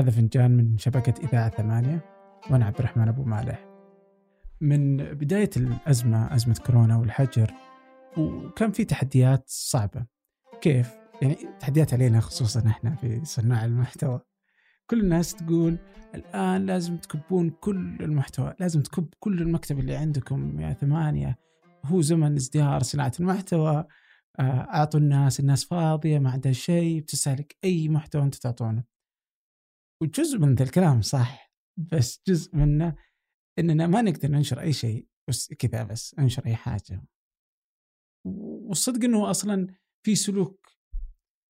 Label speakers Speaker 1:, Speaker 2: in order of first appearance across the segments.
Speaker 1: هذا فنجان من شبكة إذاعة ثمانية وأنا عبد الرحمن أبو مالح. من بداية الأزمة أزمة كورونا والحجر وكان في تحديات صعبة. كيف؟ يعني تحديات علينا خصوصا إحنا في صناع المحتوى. كل الناس تقول الآن لازم تكبون كل المحتوى لازم تكب كل المكتب اللي عندكم يا ثمانية. هو زمن ازدهار صناعة المحتوى. آه، أعطوا الناس الناس فاضية ما عندها شيء بتستهلك أي محتوى أنت تعطونه. وجزء من ذا الكلام صح بس جزء منه إننا ما نقدر ننشر أي شيء بس كذا بس انشر أي حاجة. والصدق إنه أصلا في سلوك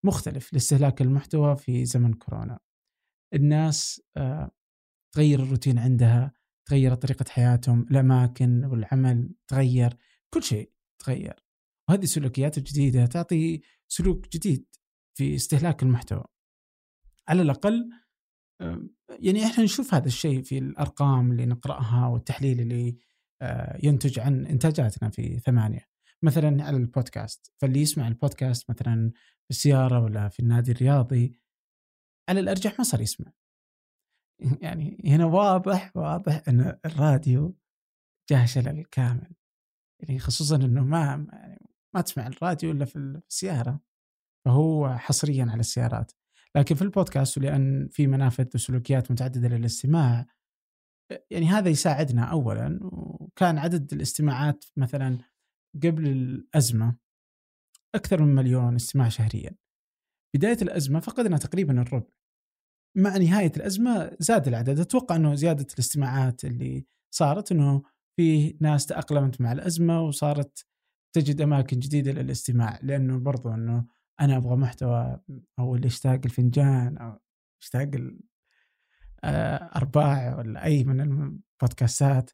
Speaker 1: مختلف لاستهلاك المحتوى في زمن كورونا. الناس آه، تغير الروتين عندها تغير طريقة حياتهم الأماكن والعمل تغير كل شيء تغير. وهذه السلوكيات الجديدة تعطي سلوك جديد في استهلاك المحتوى. على الأقل يعني إحنا نشوف هذا الشيء في الأرقام اللي نقرأها والتحليل اللي آه، ينتج عن إنتاجاتنا في ثمانية. مثلا على البودكاست. فاللي يسمع البودكاست مثلا في السيارة ولا في النادي الرياضي على الأرجح ما صار يسمع. يعني هنا واضح واضح إن الراديو جاه شلل كامل يعني خصوصا إنه ما يعني ما تسمع الراديو إلا في السيارة. فهو حصريا على السيارات. لكن في البودكاست ولأن في منافذ وسلوكيات متعددة للاستماع يعني هذا يساعدنا اولا وكان عدد الاستماعات مثلا قبل الأزمة أكثر من مليون استماع شهريا. بداية الأزمة فقدنا تقريبا الربع. مع نهاية الأزمة زاد العدد، أتوقع إنه زيادة الاستماعات اللي صارت إنه في ناس تأقلمت مع الأزمة وصارت تجد أماكن جديدة للاستماع لأنه برضو إنه أنا أبغى محتوى أو اللي يشتاق الفنجان أو يشتاق الارباع ولا أي من البودكاستات.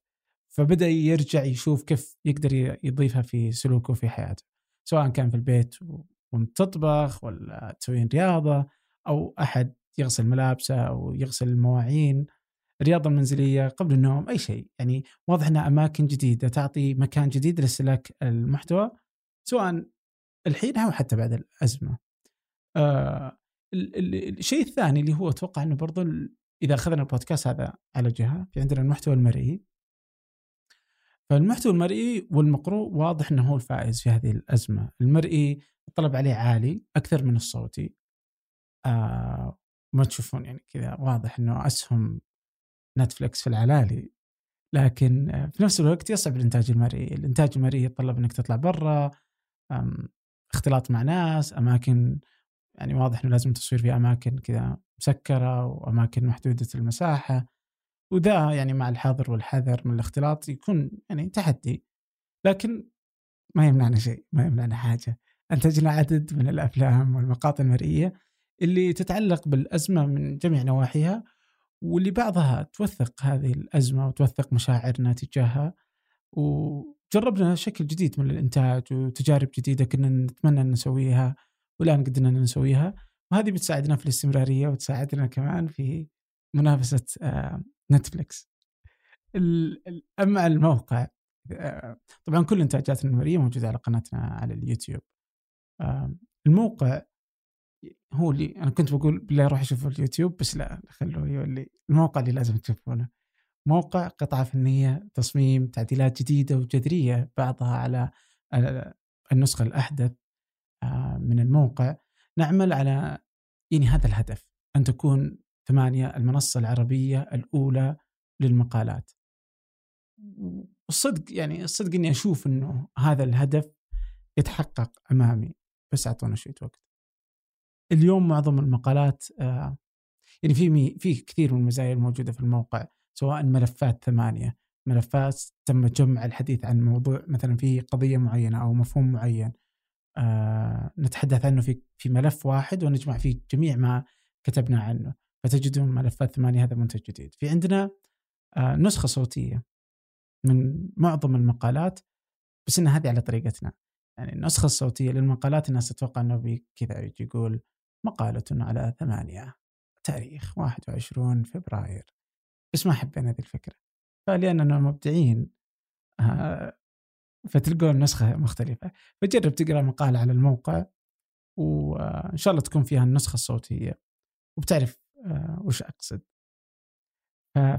Speaker 1: فبدأ يرجع يشوف كيف يقدر يضيفها في سلوكه في حياته. سواء كان في البيت وانت تطبخ ولا تسوين رياضة أو أحد يغسل ملابسه أو يغسل المواعين. الرياضه المنزليه قبل النوم أي شيء. يعني واضح إنها أماكن جديدة تعطي مكان جديد لاستهلاك المحتوى. سواء الحين أو حتى بعد الأزمة. آه الشيء الثاني اللي هو أتوقع إنه برضو إذا أخذنا البودكاست هذا على جهة في عندنا المحتوى المرئي. فالمحتوى المرئي والمقروء واضح إنه هو الفائز في هذه الأزمة، المرئي الطلب عليه عالي أكثر من الصوتي. آه ما تشوفون يعني كذا واضح إنه أسهم نتفلكس في العلالي. لكن في نفس الوقت يصعب الإنتاج المرئي، الإنتاج المرئي يتطلب إنك تطلع برا. اختلاط مع ناس أماكن يعني واضح إنه لازم تصوير في أماكن كذا مسكرة وأماكن محدودة المساحة وذا يعني مع الحظر والحذر من الاختلاط يكون يعني تحدي. لكن ما يمنعنا شيء ما يمنعنا حاجة. انتجنا عدد من الأفلام والمقاطع المرئية اللي تتعلق بالأزمة من جميع نواحيها واللي بعضها توثق هذه الأزمة وتوثق مشاعرنا تجاهها و جربنا شكل جديد من الإنتاج وتجارب جديدة كنا نتمنى أن نسويها والآن قدرنا أن نسويها وهذه بتساعدنا في الاستمرارية وتساعدنا كمان في منافسة آه، نتفلكس. أما الموقع آه، طبعا كل إنتاجاتنا النمريه موجودة على قناتنا على اليوتيوب. الموقع هو اللي أنا كنت بقول بالله روح اشوفوا اليوتيوب بس لا خلوه يولي الموقع اللي لازم تشوفونه. موقع قطعة فنية تصميم تعديلات جديدة وجذرية بعضها على النسخة الأحدث آه، من الموقع. نعمل على يعني هذا الهدف أن تكون ثمانية المنصة العربية الأولى للمقالات. الصدق يعني الصدق إني أشوف إنه هذا الهدف يتحقق أمامي بس اعطونا شوية وقت. اليوم معظم المقالات آه، يعني في في كثير من المزايا الموجودة في الموقع. سواء ملفات ثمانية ملفات تم جمع الحديث عن موضوع مثلا في قضية معينة أو مفهوم معين. آه نتحدث عنه في في ملف واحد ونجمع فيه جميع ما كتبنا عنه. فتجدون ملفات ثمانية هذا منتج جديد. في عندنا آه نسخة صوتية من معظم المقالات بس ان هذه على طريقتنا. يعني النسخة الصوتية للمقالات الناس تتوقع إنه كذا يجي يقول مقالة على ثمانية تاريخ 21 فبراير. بس ما حبينا هذه الفكرة. فلاننا مبدعين آه، فتلقون نسخة مختلفة. فجرب تقرأ مقالة على الموقع وان شاء الله تكون فيها النسخة الصوتية وبتعرف آه، وش أقصد.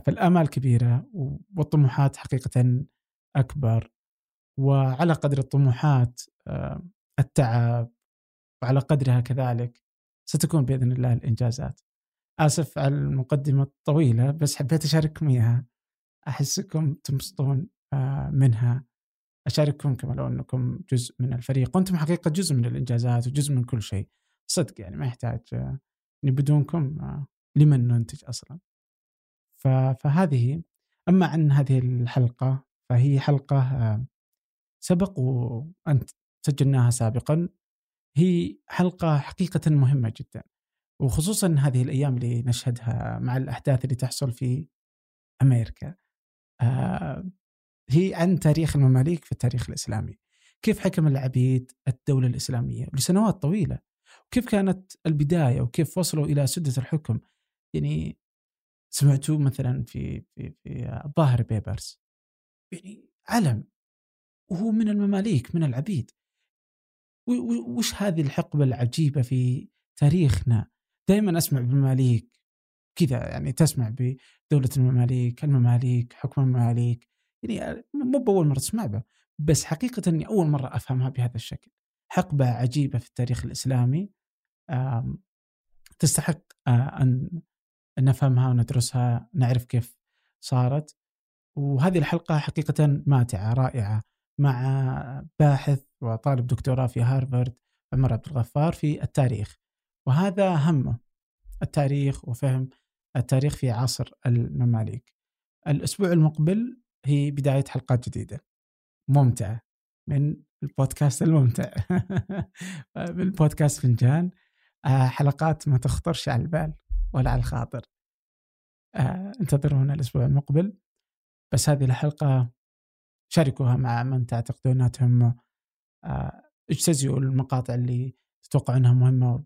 Speaker 1: فالآمال كبيرة والطموحات حقيقة أكبر وعلى قدر الطموحات آه، التعب وعلى قدرها كذلك ستكون بإذن الله الإنجازات. آسف على المقدمة الطويلة بس حبيت أشارككم إياها. أحسكم تنبسطون آه، منها. أشارككم كما لو أنكم جزء من الفريق. وأنتم حقيقة جزء من الإنجازات وجزء من كل شيء. صدق يعني ما يحتاج يعني بدونكم لمن ننتج أصلا. فهذه. أما عن هذه الحلقة فهي حلقة سبق وأنت سجلناها سابقا. هي حلقة حقيقة مهمة جدا. وخصوصا هذه الأيام اللي نشهدها مع الأحداث اللي تحصل في أمريكا. آه هي عن تاريخ المماليك في التاريخ الإسلامي. كيف حكم العبيد الدولة الإسلامية؟ لسنوات طويلة. وكيف كانت البداية؟ وكيف وصلوا إلى سدة الحكم؟ يعني سمعتوا مثلا في في في ظاهر بيبرز يعني علم. وهو من المماليك من العبيد. وش هذه الحقبة العجيبة في تاريخنا؟ دائما أسمع بالمماليك كذا يعني تسمع بدولة المماليك المماليك حكم المماليك يعني مو بأول مرة تسمع به بس حقيقة أني أول مرة أفهمها بهذا الشكل. حقبة عجيبة في التاريخ الإسلامي تستحق أن نفهمها وندرسها نعرف كيف صارت. وهذه الحلقة حقيقة ماتعة رائعة مع باحث وطالب دكتوراه في هارفارد عمر عبد الغفار في التاريخ. وهذا همه التاريخ وفهم التاريخ في عصر المماليك. الأسبوع المقبل هي بداية حلقات جديدة. ممتعة. من البودكاست الممتع. من البودكاست فنجان. آه، حلقات ما تخطرش على البال ولا على الخاطر. آه، انتظرونا الأسبوع المقبل. بس هذه الحلقة شاركوها مع من تعتقدون أنها تهمه آه، اجتزئوا المقاطع اللي تتوقع انها مهمة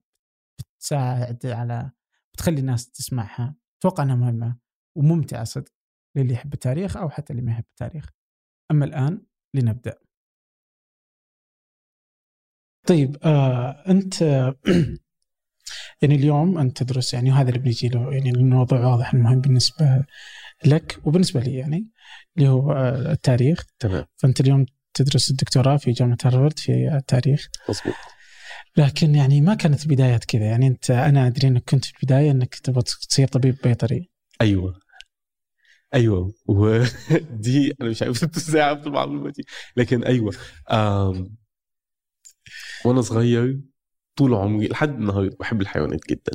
Speaker 1: بتساعد على بتخلي الناس تسمعها. أتوقع إنها مهمة وممتعة صدق للي يحب التاريخ أو حتى اللي ما يحب التاريخ. أما الآن لنبدأ. طيب آه أنت يعني اليوم أنت تدرس يعني وهذا اللي بنجي له يعني الموضوع واضح المهم بالنسبة لك وبالنسبة لي يعني اللي هو آه، التاريخ.
Speaker 2: تمام.
Speaker 1: فأنت اليوم تدرس الدكتوراه في جامعة هارفارد في التاريخ.
Speaker 2: مضبوط
Speaker 1: لكن يعني ما كانت بدايات كذا. يعني أنت أنا أدري إنك كنت في البداية إنك تبغى تصير طبيب بيطري.
Speaker 2: أيوه. أيوه. ودي أنا مش عارف إزاي عرفت المعلومة دي. لكن أيوه. آم وأنا صغير طول عمري لحد النهارده بحب الحيوانات جدا.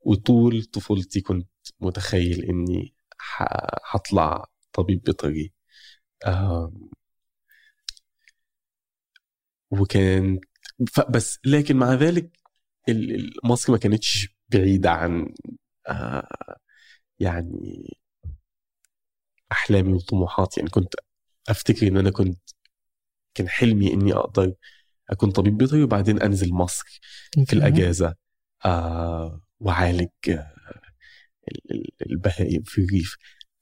Speaker 2: وطول طفولتي كنت متخيل إني هطلع طبيب بيطري. وكان بس لكن مع ذلك مصر ما كانتش بعيدة عن آه، يعني أحلامي وطموحاتي. يعني كنت أفتكر إن أنا كنت كان حلمي إني أقدر أكون طبيب بيطري وبعدين أنزل مصر في الأجازة. آه وعالج آه البهائم في الريف.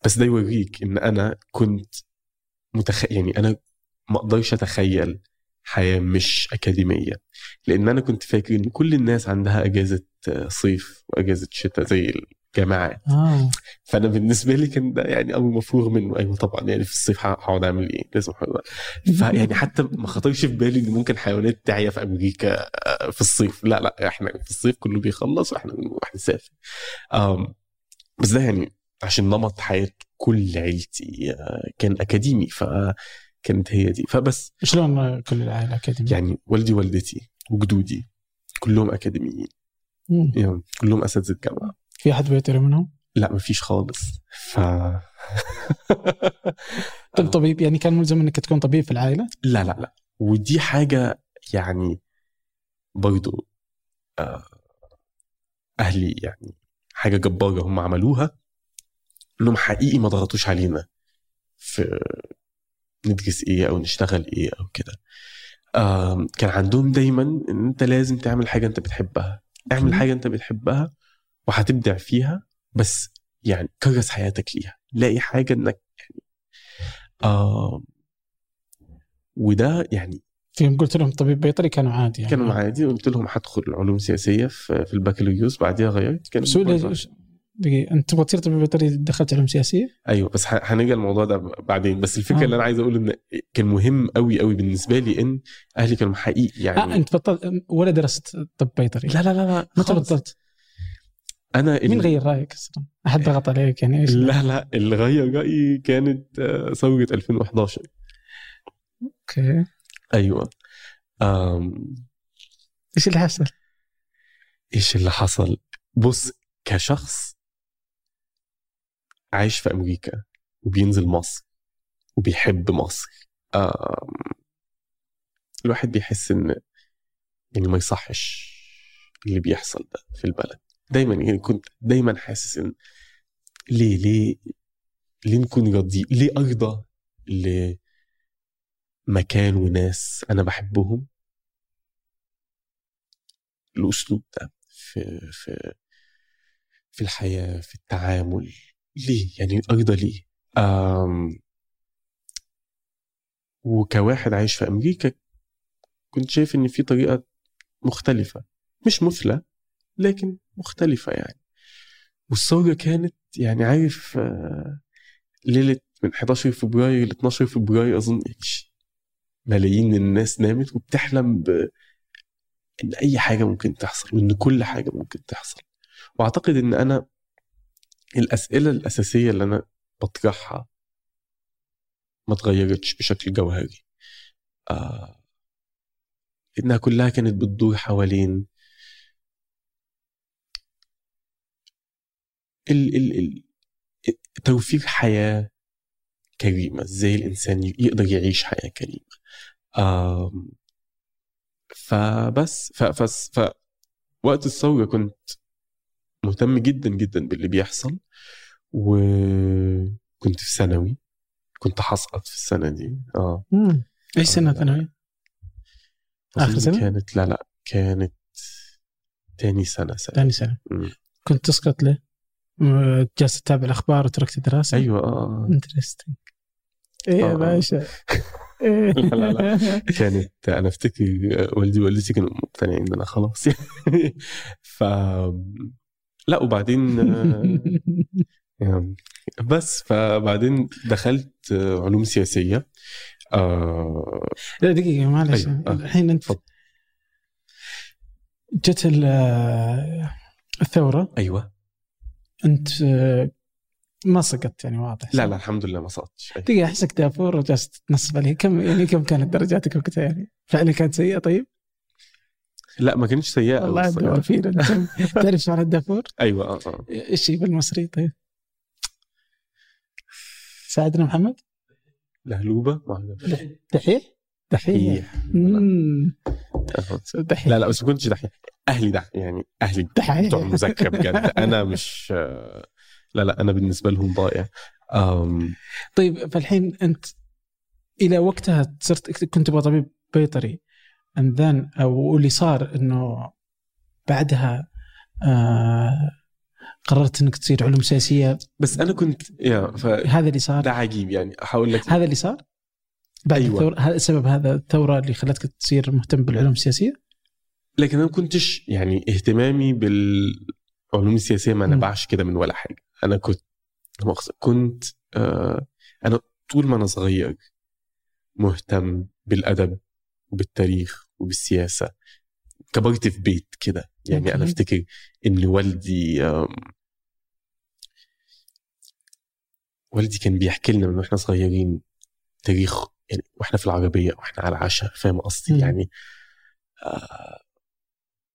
Speaker 2: بس ده يوريك إن أنا كنت متخ... يعني أنا ما أقدرش أتخيل حياة مش أكاديمية. لأن أنا كنت فاكر إن كل الناس عندها أجازة صيف وأجازة شتاء زي الجامعات.
Speaker 1: آه.
Speaker 2: فأنا بالنسبة لي كان ده يعني أمر مفروغ منه. أيوه طبعا يعني في الصيف هقعد أعمل إيه؟ لازم فيعني حتى ما خطرش في بالي إن ممكن حيوانات تعيا في أمريكا آه، في الصيف. لا لا إحنا في الصيف كله بيخلص وإحنا بنروح نسافر. بس ده يعني عشان نمط حياة كل عيلتي آه، كان أكاديمي. فكانت هي دي. فبس
Speaker 1: شلون كل العائلة أكاديمية؟
Speaker 2: يعني والدي والدتي وجدودي كلهم أكاديميين. يعني كلهم أساتذة جامعة.
Speaker 1: في أحد بيطري منهم؟
Speaker 2: لا مفيش خالص. ف
Speaker 1: طب طبيب يعني كان ملزم إنك تكون طبيب في العائلة؟
Speaker 2: لا لا لا. ودي حاجة يعني برضو آه، أهلي يعني حاجة جبارة هم عملوها. إنهم حقيقي ما ضغطوش علينا في ندرس إيه أو نشتغل إيه أو كده. كان عندهم دايما إن أنت لازم تعمل حاجة أنت بتحبها. اعمل حاجة أنت بتحبها وهتبدع فيها بس يعني كرس حياتك ليها. لاقي حاجة إنك يعني آه وده يعني
Speaker 1: في قلت لهم طبيب بيطري كانوا عادي
Speaker 2: يعني. كانوا عادي. قلت لهم هدخل علوم سياسية في, البكالوريوس بعديها غيرت.
Speaker 1: كانوا دقيقة أنت تبغى تصير طبيب بيطري دخلت علوم سياسية؟
Speaker 2: أيوه بس هنيجي الموضوع ده بعدين بس الفكرة
Speaker 1: آه.
Speaker 2: اللي أنا عايز أقول إن كان مهم قوي قوي بالنسبة لي إن أهلي كانوا حقيقي يعني
Speaker 1: آه أنت بطلت ولا درست طب بيطري؟
Speaker 2: لا لا لا لا
Speaker 1: متى. بطلت؟
Speaker 2: أنا
Speaker 1: مين غير رأيك أصلا؟ أحد ضغط عليك يعني إيش؟
Speaker 2: لا لا اللي غير رأيي كانت آه، ثوره 2011
Speaker 1: أوكي
Speaker 2: أيوه أم...
Speaker 1: إيش اللي حصل؟
Speaker 2: إيش اللي حصل بص كشخص عايش في أمريكا وبينزل مصر وبيحب مصر. الواحد بيحس إن يعني ما يصحش اللي بيحصل ده في البلد. دايما يعني كنت دايما حاسس إن ليه ليه ليه نكون راضيين ليه أرضى لمكان وناس أنا بحبهم؟ الأسلوب ده في في في الحياة في التعامل. ليه؟ يعني ارضى ليه؟ أم وكواحد عايش في أمريكا كنت شايف إن في طريقة مختلفة مش مثلى لكن مختلفة يعني. والثورة كانت يعني عارف آه، ليلة من 11 فبراير ل 12 فبراير أظن إيش، ملايين الناس نامت وبتحلم ب إن أي حاجة ممكن تحصل وإن كل حاجة ممكن تحصل. وأعتقد إن أنا الأسئلة الأساسية اللي أنا بطرحها ما اتغيرتش بشكل جوهري. آه إنها كلها كانت بتدور حوالين ال ال ال توفير حياة كريمة إزاي الإنسان يقدر يعيش حياة كريمة. آم، فبس ف فس ف وقت الثورة كنت مهتم جدا جدا باللي بيحصل وكنت في ثانوي كنت هسقط في السنة دي آه
Speaker 1: مم. إيش سنة
Speaker 2: آه.
Speaker 1: ثانوي؟
Speaker 2: أظن
Speaker 1: سنة؟
Speaker 2: كانت لا لا كانت تاني سنة سنة
Speaker 1: ثاني سنة
Speaker 2: مم.
Speaker 1: كنت تسقط ليه؟ جالس تتابع الأخبار وتركت الدراسة؟
Speaker 2: أيوه آه
Speaker 1: انترستنج إيه يا
Speaker 2: آه.
Speaker 1: باشا إيه.
Speaker 2: لا، لا، كانت أنا أفتكر والدي ووالدتي كانوا مقتنعين إن أنا خلاص يعني ف لا وبعدين آه، يعني بس فبعدين دخلت آه، علوم سياسية آه
Speaker 1: لا دقيقة معلش
Speaker 2: أيوة.
Speaker 1: الحين
Speaker 2: أنت.
Speaker 1: جت ال- الثورة أيوه أنت ما سقطت يعني واضح
Speaker 2: لا لا الحمد لله ما سقطتش أيوة.
Speaker 1: دقيقة أحسك دافور وجالس تنصب عليه كم يعني كم كانت درجاتك وقتها يعني؟ فعلا كانت سيئة طيب؟
Speaker 2: لا ما كانتش سيئة
Speaker 1: والله الدور فينا تعرف معنى الدافور؟
Speaker 2: أيوه آه
Speaker 1: آه. إيش بالمصري؟ طيب؟ ساعدنا محمد؟
Speaker 2: لهلوبة؟ ما أعرف.
Speaker 1: دحيح؟ دحيح.
Speaker 2: دحيح. لا لا بس ما كنتش دحيح. أهلي ده يعني أهلي
Speaker 1: دحيح.
Speaker 2: بتوع المذاكرة بجد. أنا مش لا لا أنا بالنسبة لهم ضايع أم،
Speaker 1: طيب فالحين أنت إلى وقتها صرت كنت تبغى طبيب بيطري. And then أو اللي صار إنه بعدها آه قررت إنك تصير علوم سياسية.
Speaker 2: بس أنا كنت يا فده
Speaker 1: هذا اللي صار.
Speaker 2: عجيب يعني. هقول لك
Speaker 1: هذا اللي صار؟ بعد
Speaker 2: أيوة.
Speaker 1: الثوره هذا سبب هذا الثورة اللي خلتك تصير مهتم بالعلوم السياسية؟
Speaker 2: لكن أنا ما كنتش يعني اهتمامي بالعلوم السياسية ما. نبعش كده من ولا حاجة. أنا كنت كنت آه أنا طول ما أنا صغير مهتم بالأدب وبالتاريخ وبالسياسة كبرت في بيت كده يعني
Speaker 1: أنا.
Speaker 2: أفتكر إن والدي والدي كان بيحكي لنا من وإحنا صغيرين تاريخ يعني وإحنا في العربية وإحنا على العشاء فاهم قصدي. يعني آه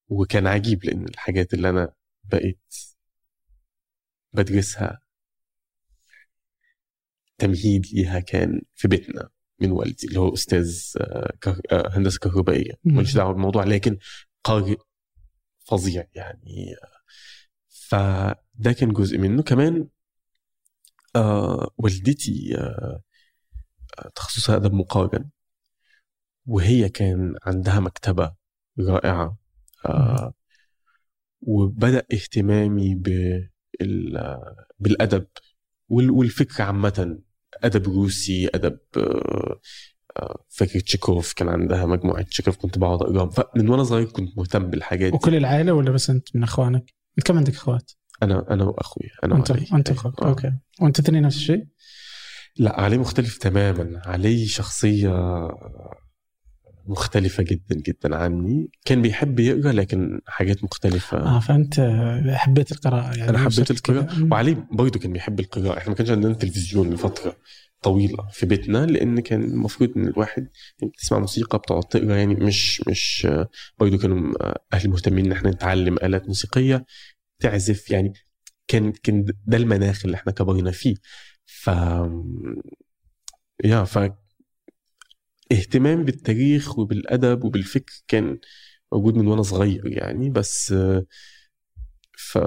Speaker 2: وكان عجيب لأن الحاجات اللي أنا بقيت بدرسها تمهيد ليها كان في بيتنا من والدي اللي هو أستاذ آه، آه، هندسة
Speaker 1: كهربائية.
Speaker 2: ماليش دعوة بالموضوع لكن قارئ فظيع يعني آه، فده كان جزء منه. كمان آه والدتي آه تخصصها ادب مقارن وهي كان عندها مكتبة رائعة آه وبدأ اهتمامي بال بالأدب وال- والفكر عامة. أدب روسي أدب آه، آه، فكره تشيكوف كان عندها مجموعة تشيكوف كنت بقعد أقراهم فمن وأنا صغير كنت مهتم بالحاجات دي
Speaker 1: وكل العائلة ولا بس أنت من أخوانك؟ انت كم عندك أخوات؟
Speaker 2: أنا أنا وأخوي أنا
Speaker 1: أنت
Speaker 2: وعلي.
Speaker 1: أنت
Speaker 2: أيوة.
Speaker 1: أخوك
Speaker 2: آه.
Speaker 1: أوكي وأنت اثنين نفس الشيء؟
Speaker 2: لا علي مختلف تماما علي شخصية مختلفة جدا جدا عني. كان بيحب يقرأ لكن حاجات مختلفة.
Speaker 1: آه فأنت حبيت القراءة يعني
Speaker 2: أنا حبيت القراءة. وعلي برضه كان بيحب القراءة. إحنا ما كانش عندنا تلفزيون لفترة طويلة في بيتنا لأن كان المفروض إن الواحد بتسمع موسيقى بتقعد تقرأ يعني مش مش برضه كانوا أهلي مهتمين إن إحنا نتعلم آلات موسيقية تعزف يعني. كان كان ده المناخ اللي إحنا كبرنا فيه. ف يا ف اهتمام بالتاريخ وبالأدب وبالفكر كان موجود من وأنا صغير يعني بس ف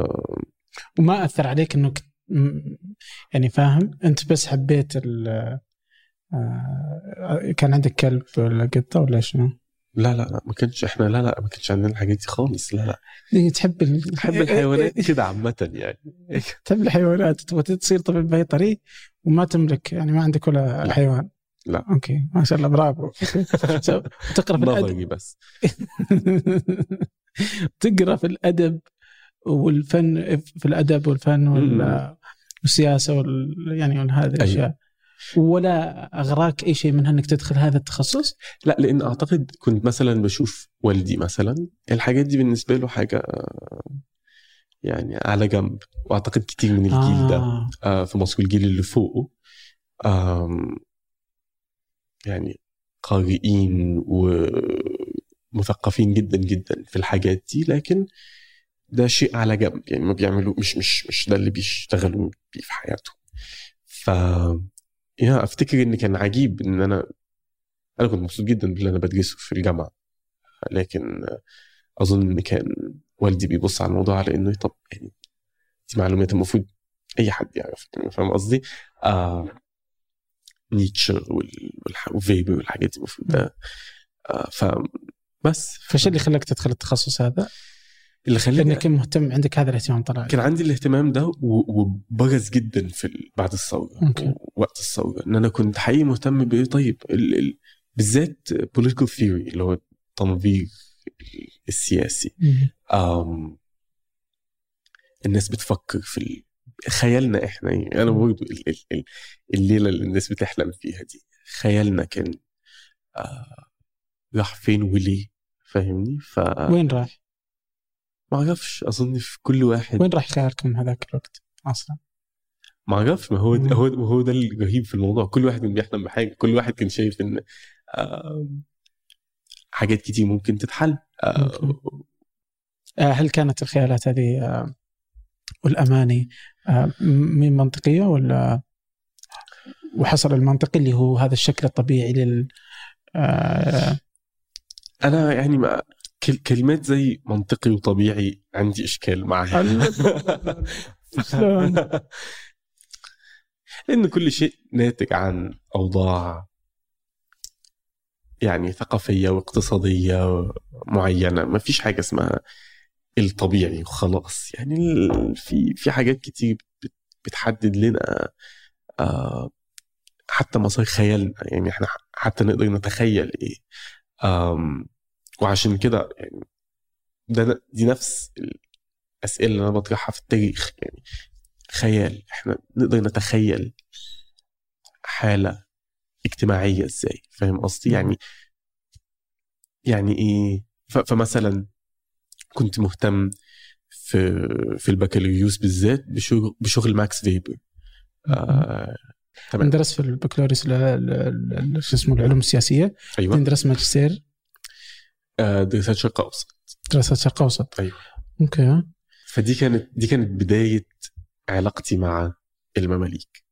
Speaker 1: وما أثر عليك انه كت- م- يعني فاهم أنت بس حبيت ال آه، كان عندك كلب ولا قطة ولا شنو؟
Speaker 2: لا لا لا ما كانش إحنا لا لا ما كانش عندنا الحاجات دي خالص لا لا
Speaker 1: يعني تحب ال...
Speaker 2: بحب الحيوانات كده عامة يعني
Speaker 1: تحب الحيوانات تبغى تصير طبيب بيطري وما تملك يعني ما عندك ولا
Speaker 2: لا.
Speaker 1: حيوان
Speaker 2: لا.
Speaker 1: أوكي ما شاء الله برافو تقرأ في
Speaker 2: الأدب بس
Speaker 1: تقرأ في الأدب والفن في الأدب والفن. والسياسة وال يعني هذه الأشياء ولا أغراك أي شيء منها إنك تدخل هذا التخصص؟
Speaker 2: لا لأن أعتقد كنت مثلا بشوف والدي مثلا الحاجات دي بالنسبة له حاجة آه، يعني على جنب وأعتقد كتير من الجيل ده
Speaker 1: آه.
Speaker 2: آه، في مصر الجيل اللي فوقه يعني قارئين ومثقفين جدا جدا في الحاجات دي لكن ده شيء على جنب يعني ما بيعملوا مش مش مش ده اللي بيشتغلوا بيه في حياتهم ف يا أفتكر إن كان عجيب إن أنا أنا كنت مبسوط جدا باللي أنا بدرسه في الجامعة لكن أظن إن كان والدي بيبص على الموضوع على إنه طب يعني دي معلومات المفروض أي حد يعرف فاهم قصدي؟ آه نيتشه وال- والح- وفيبر والحاجات دي المفروض ده. آه ف بس.
Speaker 1: فايش اللي خلاك تدخل التخصص هذا؟
Speaker 2: اللي خلاني
Speaker 1: لأنك مهتم عندك هذا الاهتمام طلع.
Speaker 2: كان عندي الاهتمام ده وبرز جدا في بعد
Speaker 1: الثورة.
Speaker 2: وقت الثورة. إن أنا كنت حقيقي مهتم بإيه؟ طيب ال ال بالذات political theory اللي هو التنظير السياسي. أم الناس بتفكر في ال... خيالنا إحنا. يعني أنا برضه ال- ال- ال- الليلة اللي الناس بتحلم فيها دي خيالنا كان آه راح فين وليه فاهمني فما
Speaker 1: وين راح؟
Speaker 2: أعرفش اظن في كل واحد
Speaker 1: وين راح خيالكم هذاك الوقت أصلا؟
Speaker 2: ما أعرفش ما هو. هو ما هو ده الرهيب في الموضوع كل واحد كان بيحلم بحاجة كل واحد كان شايف إن آه حاجات كتير ممكن تتحل آه
Speaker 1: أوكي. آه، هل كانت الخيالات هذه والأماني آه، من منطقية ولا وحصل المنطقي اللي هو هذا الشكل الطبيعي لل آه،
Speaker 2: أنا يعني ما كل كلمات زي منطقي وطبيعي عندي إشكال معها؟ لأن كل شيء ناتج عن أوضاع يعني ثقافية واقتصادية معينة ما فيش حاجة اسمها الطبيعي وخلاص يعني في في حاجات كتير بت- بتحدد لنا آه، حتى مسار خيالنا يعني إحنا حتى نقدر نتخيل إيه. وعشان كده يعني ده دي نفس الأسئلة اللي أنا بطرحها في التاريخ. يعني خيال. إحنا نقدر نتخيل حالة اجتماعية إزاي؟ فاهم قصدي؟ يعني يعني إيه؟ فمثلا كنت مهتم في في البكالوريوس بالذات بشغل بشغل ماكس فيبر. آه تمام.
Speaker 1: ندرس في البكالوريوس شو اسمه العلوم السياسية
Speaker 2: أيوه
Speaker 1: ندرس ماجستير
Speaker 2: آه دراسات شرق اوسط
Speaker 1: دراسات شرق اوسط
Speaker 2: أيوة.
Speaker 1: okay
Speaker 2: فدي كانت دي كانت بداية علاقتي مع المماليك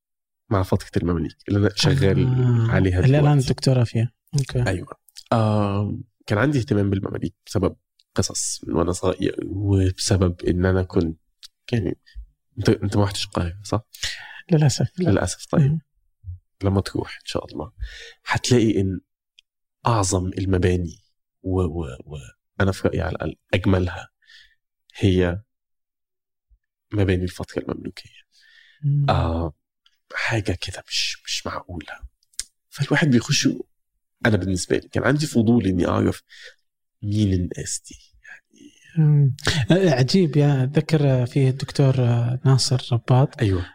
Speaker 2: مع فتره المماليك اللي أنا شغال
Speaker 1: آه.
Speaker 2: عليها
Speaker 1: اللي
Speaker 2: دلوقتي.
Speaker 1: الدكتوراه فيها أوكي
Speaker 2: أيوه آه كان عندي اهتمام بالمماليك بسبب قصص من وأنا صغير وبسبب إن أنا كنت يعني انت أنت ما رحتش القاهرة صح؟
Speaker 1: للأسف. لا.
Speaker 2: للأسف طيب.
Speaker 1: مم.
Speaker 2: لما تروح إن شاء الله هتلاقي إن أعظم المباني و, و, و أنا في رأيي على الأقل أجملها هي مباني الفترة المملوكية.
Speaker 1: مم.
Speaker 2: آه حاجة كده مش مش معقولة. فالواحد بيخش أنا بالنسبة لي كان عندي فضول إني أعرف مين الناس دي. يعني
Speaker 1: عجيب يا أتذكر فيه الدكتور ناصر رباط. أيوه.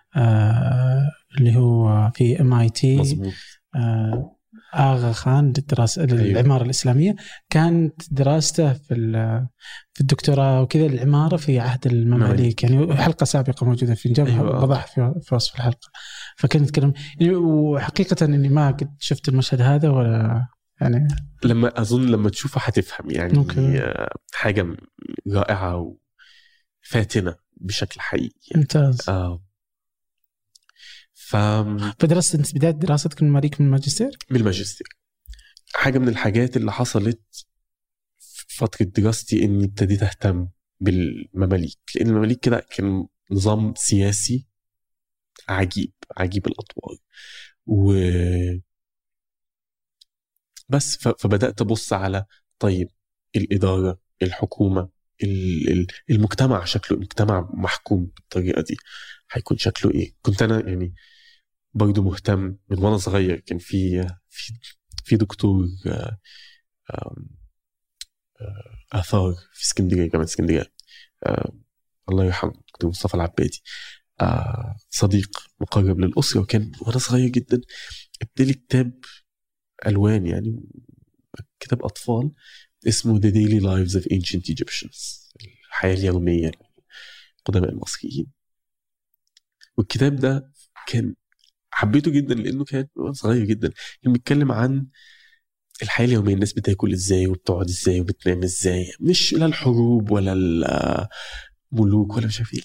Speaker 1: اللي هو في ام اي تي آغا خان للدراسه للعماره الإسلامية كانت دراسته في في الدكتوراه وكذا العمارة في عهد المماليك يعني حلقة سابقة موجودة في نجابها
Speaker 2: أيوة.
Speaker 1: بضعها في, وصف الحلقة فكان يتكلم يعني وحقيقة إني ما قد شفت المشهد هذا ولا يعني
Speaker 2: لما أظن لما تشوفه هتفهم يعني
Speaker 1: أوكي.
Speaker 2: آه، حاجة رائعة وفاتنة بشكل حقيقي يعني.
Speaker 1: ممتاز
Speaker 2: آه. ف
Speaker 1: فدرست انت بداية دراستك من المماليك من الماجستير؟
Speaker 2: من الماجستير حاجة من الحاجات اللي حصلت في فترة دراستي إني ابتديت أهتم بالمماليك لأن المماليك كده كان نظام سياسي عجيب عجيب الأطوار. و بس فبدأت أبص على طيب الإدارة الحكومة ال- ال- المجتمع شكله مجتمع محكوم بالطريقة دي. هيكون شكله إيه؟ كنت أنا يعني برضه مهتم من وأنا صغير كان في في في دكتور آه، آه، آثار في اسكندرية جامعة اسكندرية. آه، الله يرحمه دكتور مصطفى العبادي. صديق مقرب للأسرة وكان وأنا صغير جدا ادالي كتاب ألوان يعني كتاب أطفال اسمه The Daily Lives of Ancient Egyptians الحياة اليومية للقدماء المصريين. والكتاب ده كان حبيته جدا لأنه كان صغير جدا. كان بيتكلم عن الحياة اليومية الناس بتاكل إزاي وبتقعد إزاي وبتنام إزاي. مش لا الحروب ولا الملوك ولا مش عارف إيه.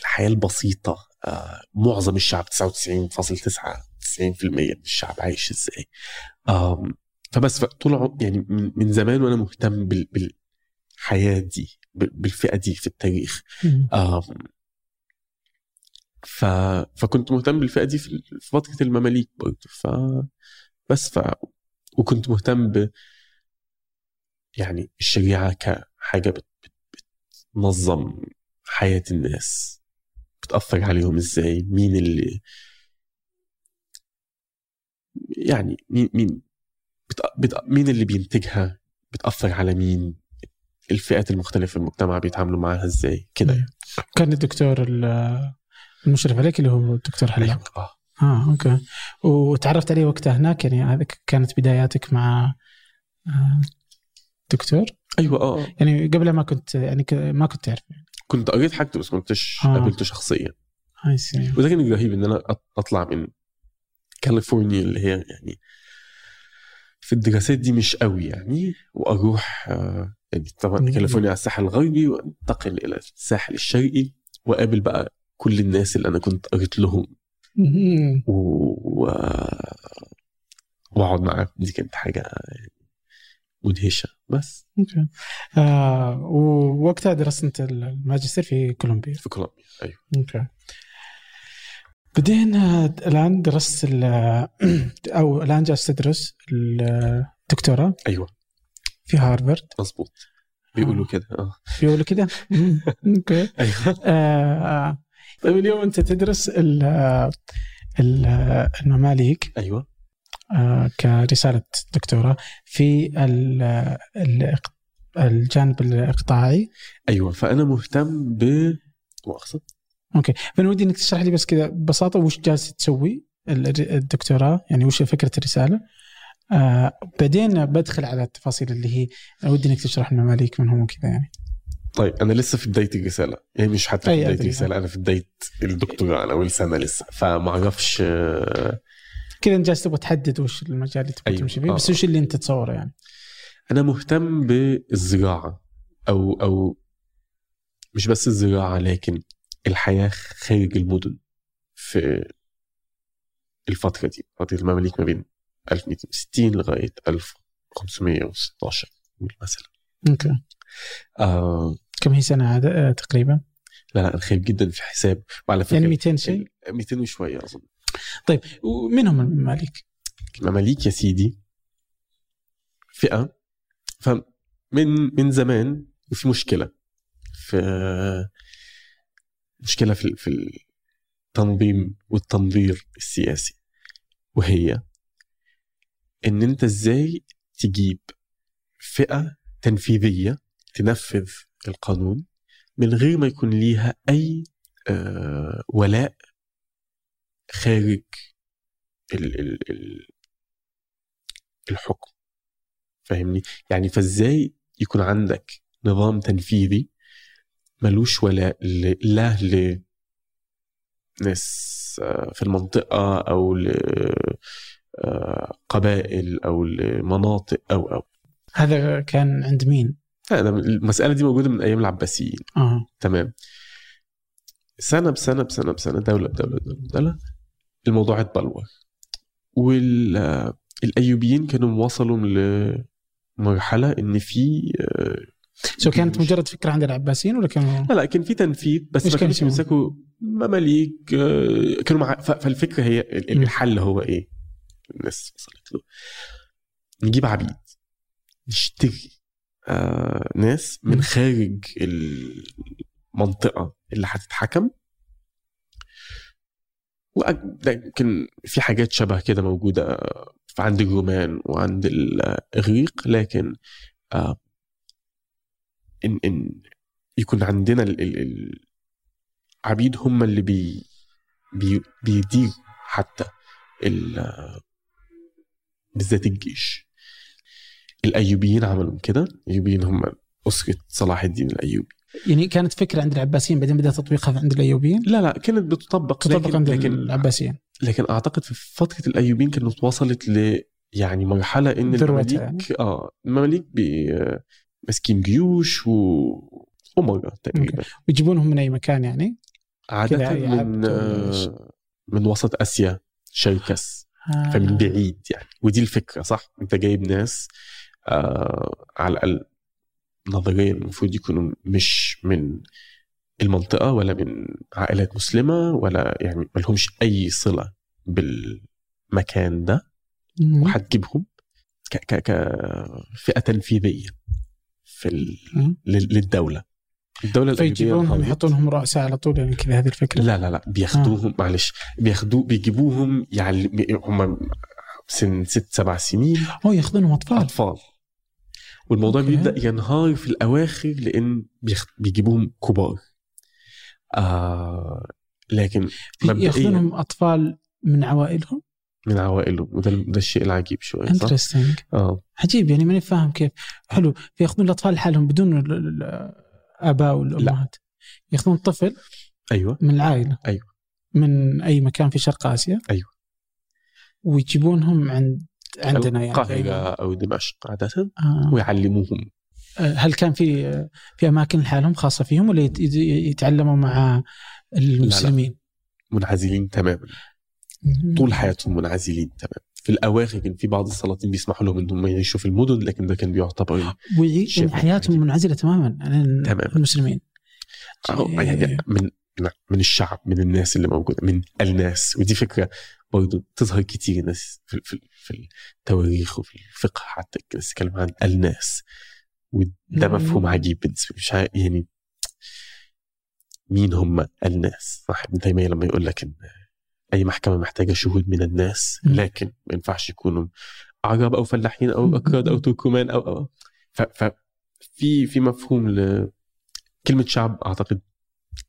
Speaker 2: الحياة البسيطة آه، معظم الشعب 99.99% من الشعب عايش إزاي. فبس طول يعني من زمان وأنا مهتم بال- بالحياة دي بال- بالفئة دي في التاريخ. ف... فكنت مهتم بالفئة دي في فترة المماليك برضه. ف بس ف وكنت مهتم ب يعني الشريعة كحاجة بت... بت... بتنظم حياة الناس. بتأثر عليهم إزاي؟ مين اللي يعني مين مين بت... بت... مين اللي بينتجها؟ بتأثر على مين؟ الفئات المختلفة في المجتمع بيتعاملوا معاها إزاي؟ كده يعني.
Speaker 1: كان الدكتور ال- المشرف عليك اللي هو الدكتور حلاق
Speaker 2: آه.
Speaker 1: آه أوكي. وتعرفت عليه وقتها هناك؟ يعني هذه كانت بداياتك مع آه، دكتور؟
Speaker 2: أيوه آه
Speaker 1: يعني قبل ما كنت يعني ما كنت تعرف.
Speaker 2: كنت قريت حاجته بس ما كنتش
Speaker 1: آه.
Speaker 2: قابلته شخصيا.
Speaker 1: NYC
Speaker 2: وده كان رهيب إن أنا أطلع من كاليفورنيا اللي هي يعني في الدراسات دي مش قوي يعني وأروح آه، يعني طبعا. كاليفورنيا على الساحل الغربي وأنتقل إلى الساحل الشرقي وأقابل بقى كل الناس اللي أنا كنت قريت لهم. و... و- وأقعد معاهم. دي كانت حاجة مدهشة. بس.
Speaker 1: أوكي. آه ووقتها درست أنت الماجستير في كولومبيا.
Speaker 2: في كولومبيا أيوه.
Speaker 1: okay. بعدين آه، الآن درست ال- أو الآن جالس تدرس الدكتوراه.
Speaker 2: أيوه.
Speaker 1: في هارفارد.
Speaker 2: مظبوط. بيقولوا كده آه.
Speaker 1: بيقولوا كده؟ أوكي.
Speaker 2: أيوه.
Speaker 1: آه، آه. طيب اليوم أنت تدرس ال- ال- المماليك
Speaker 2: أيوه.
Speaker 1: آه، كرسالة دكتوراه في ال- الجانب الإقطاعي.
Speaker 2: أيوه فأنا مهتم ب مؤاخذة.
Speaker 1: أوكي فأنا ودي إنك تشرح لي بس كذا ببساطة وش جالس تسوي ال- الدكتوراه يعني وش فكرة الرسالة. آه بعدين بدخل على التفاصيل اللي هي ودي إنك تشرح المماليك من هم وكذا يعني.
Speaker 2: طيب أنا لسه في بداية الرسالة يعني مش حتى في بداية
Speaker 1: أدري.
Speaker 2: الرسالة أنا في بداية الدكتوراه أنا أول سنة لسه فما أعرفش آه،
Speaker 1: كذا أنت جالس تبغى تحدد وش المجال اللي تبغى
Speaker 2: أيوة.
Speaker 1: تمشي فيه
Speaker 2: آه.
Speaker 1: بس وش اللي أنت تتصوره يعني
Speaker 2: أنا مهتم بالزراعة أو أو مش بس الزراعة لكن الحياة خارج المدن في الفترة دي فترة المماليك ما بين 1260 لغاية 1516 مثلا
Speaker 1: أوكي.
Speaker 2: آه.
Speaker 1: كم هي سنة هذا؟ آه تقريبا؟
Speaker 2: لا لا خايف جدا في حساب وعلى فكرة
Speaker 1: يعني 200 شيء؟
Speaker 2: 200 وشوية أظن.
Speaker 1: طيب ومن هم المماليك؟
Speaker 2: المماليك يا سيدي. فئة. فمن من زمان وفي مشكلة. في مشكلة في في التنظيم والتنظير السياسي. وهي إن أنت إزاي تجيب فئة تنفيذية تنفذ القانون من غير ما يكون ليها أي آه، ولاء خارج ال ال ال الحكم. فاهمني؟ يعني فازاي يكون عندك نظام تنفيذي ملوش ولاء ل- لا لناس آه، في المنطقة أو لقبائل أو لمناطق أو أو.
Speaker 1: هذا كان عند مين؟
Speaker 2: هذا المسألة دي موجودة من أيام العباسيين
Speaker 1: آه
Speaker 2: تمام سنة بسنة بسنة بسنة دولة بدولة بدولة بدولة الموضوع اتبلور والأيوبيين كانوا وصلوا لمرحلة إن في آه،
Speaker 1: سو كانت مجرد فكرة عند العباسيين ولا كانوا
Speaker 2: لا لا كان في تنفيذ بس ما
Speaker 1: يسوون؟
Speaker 2: بيمسكوا مماليك آه، كانوا مع فالفكرة هي. الحل هو إيه؟ الناس وصلت له نجيب عبيد نشتري آه ناس. من خارج المنطقة اللي هتتحكم. لكن في حاجات شبه كده موجودة عند الرومان وعند الإغريق لكن آه ان إن يكون عندنا ال- ال- العبيد هم اللي بي بي بيديروا حتى ال- بالذات الجيش. الأيوبيين عملوا كده. الأيوبيين هم اسره صلاح الدين الأيوبي.
Speaker 1: يعني كانت فكرة عند العباسيين بعدين بدا تطبيقها عند الأيوبيين؟
Speaker 2: لا لا كانت بتطبق
Speaker 1: تطبق
Speaker 2: لكن
Speaker 1: عند
Speaker 2: لكن
Speaker 1: العباسيين.
Speaker 2: لكن أعتقد في فترة الأيوبيين كانت وصلت ل يعني مرحلة
Speaker 1: إن
Speaker 2: المماليك آه المماليك ماسكين جيوش وامراء تقريبا.
Speaker 1: ويجيبونهم من أي مكان يعني؟
Speaker 2: عادة
Speaker 1: كده
Speaker 2: من؟ آه، من وسط آسيا شركس
Speaker 1: آه.
Speaker 2: فمن بعيد يعني. ودي الفكرة صح؟ أنت جايب ناس آه على الأقل نظريا المفروض يكونوا مش من المنطقة ولا من عائلات مسلمة ولا يعني ما لهمش أي صلة بالمكان ده. وهتجيبهم كفئه تنفيذية في للدولة. الدولة
Speaker 1: فيجيبونهم
Speaker 2: انهارت.
Speaker 1: يحطونهم رؤساء على طول يعني كذا هذه الفكرة.
Speaker 2: لا لا لا بياخدوهم معلش بياخدوه بيجيبوهم يعني هم سن ست سبع سنين.
Speaker 1: اوه ياخذونهم أطفال.
Speaker 2: أطفال. والموضوع
Speaker 1: okay.
Speaker 2: بيبدأ ينهار في الأواخر لأن بيخ... بيجيبوهم كبار. آه لكن مبدئياً
Speaker 1: ياخذونهم أطفال من عوائلهم؟
Speaker 2: من عوائلهم وده ده الشيء العجيب شوية؟
Speaker 1: interesting
Speaker 2: آه.
Speaker 1: عجيب يعني ماني فاهم كيف. حلو فياخذون الأطفال لحالهم بدون ال- ال- الاباء والأمهات. ياخذون طفل
Speaker 2: أيوه.
Speaker 1: من العائلة.
Speaker 2: أيوة.
Speaker 1: من أي مكان في شرق آسيا.
Speaker 2: أيوة.
Speaker 1: ويجيبونهم عند عندنا يعني
Speaker 2: القاهرة أو دمشق عادة
Speaker 1: آه.
Speaker 2: ويعلموهم.
Speaker 1: هل كان في في أماكن لحالهم خاصة فيهم ولا يت- يت- يتعلموا مع المسلمين؟
Speaker 2: منعزلين تماما. طول حياتهم منعزلين تماما. في الأواخر كان في بعض السلاطين بيسمحوا لهم إنهم يعيشوا في المدن لكن ده كان بيعتبر
Speaker 1: ويعي-
Speaker 2: شيء
Speaker 1: يعني. حياتهم منعزلة تماما عن
Speaker 2: تماماً.
Speaker 1: المسلمين.
Speaker 2: أو يعني من من الشعب من الناس اللي موجودة من الناس ودي فكرة برضه تظهر كتير الناس في, في, في التواريخ وفي الفقه حتى الناس تتكلم عن الناس وده. مفهوم عجيب بالنسبة لي مش عارف يعني مين هم الناس صح ابن تيميه لما يقول لك إن أي محكمة محتاجة شهود من الناس. لكن ما ينفعش يكونوا عرب أو فلاحين
Speaker 1: أو.
Speaker 2: أكراد أو تركمان أو أو ف, في في مفهوم ل كلمة شعب أعتقد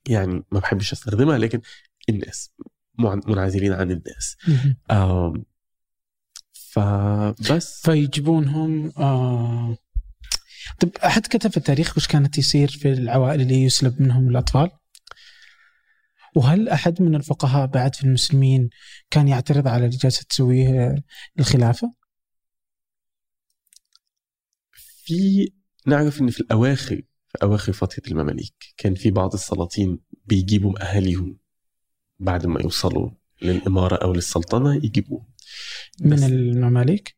Speaker 2: يعني ما بحبش أستخدمها لكن الناس منعزلين عن الناس فبس
Speaker 1: فيجيبونهم آه طب أحد كتب في التاريخ وش كانت يصير في العوائل اللي يسلب منهم الأطفال؟ وهل أحد من الفقهاء بعد في المسلمين كان يعترض على اللي جالسه تسويه الخلافه؟
Speaker 2: في نعرف إن في الأواخر في أواخر فترة المماليك كان في بعض السلاطين بيجيبوا أهاليهم بعد ما يوصلوا للإمارة أو للسلطنة يجيبوهم
Speaker 1: من المماليك؟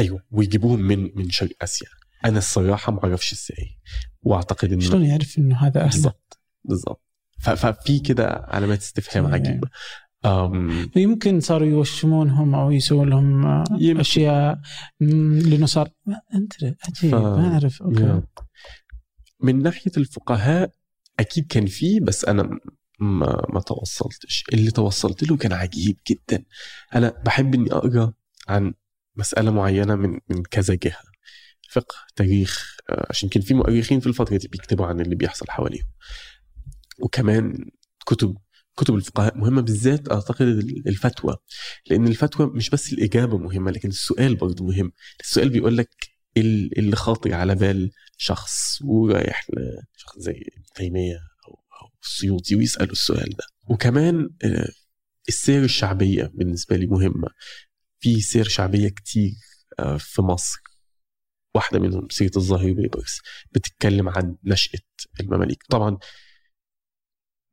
Speaker 2: أيوه ويجيبوهم من من شرق آسيا أنا الصراحه ما أعرفش إزاي وأعتقد إنه
Speaker 1: شلون يعرف إنه هذا؟
Speaker 2: بالضبط بالظبط ف- ففي كده علامات استفهام
Speaker 1: يعني-
Speaker 2: عجيبة أم
Speaker 1: يمكن صاروا يوشمونهم أو يسوون لهم. أشياء لأنه صار ما انت عجيب
Speaker 2: ف-
Speaker 1: ما أعرف
Speaker 2: أوكي. من ناحية الفقهاء أكيد كان فيه بس أنا ما ما توصلتش. اللي توصلت له كان عجيب جدا. أنا بحب إني أقرأ عن مسألة معينة من من كذا جهة. فقه تاريخ آه، عشان كان في مؤرخين في الفترة دي بيكتبوا عن اللي بيحصل حواليهم. وكمان كتب كتب الفقهاء مهمة بالذات أعتقد الفتوى. لأن الفتوى مش بس الإجابة مهمة لكن السؤال برضه مهم. السؤال بيقول لك اللي خاطر على بال شخص ورايح لشخص زي ابن تيمية أو أو السيوطي ويسأله السؤال ده. وكمان آه، السير الشعبية بالنسبة لي مهمة. في سير شعبية كتير آه، في مصر. واحدة منهم سيرة الظاهر بيبرس. بتتكلم عن نشأة المماليك. طبعا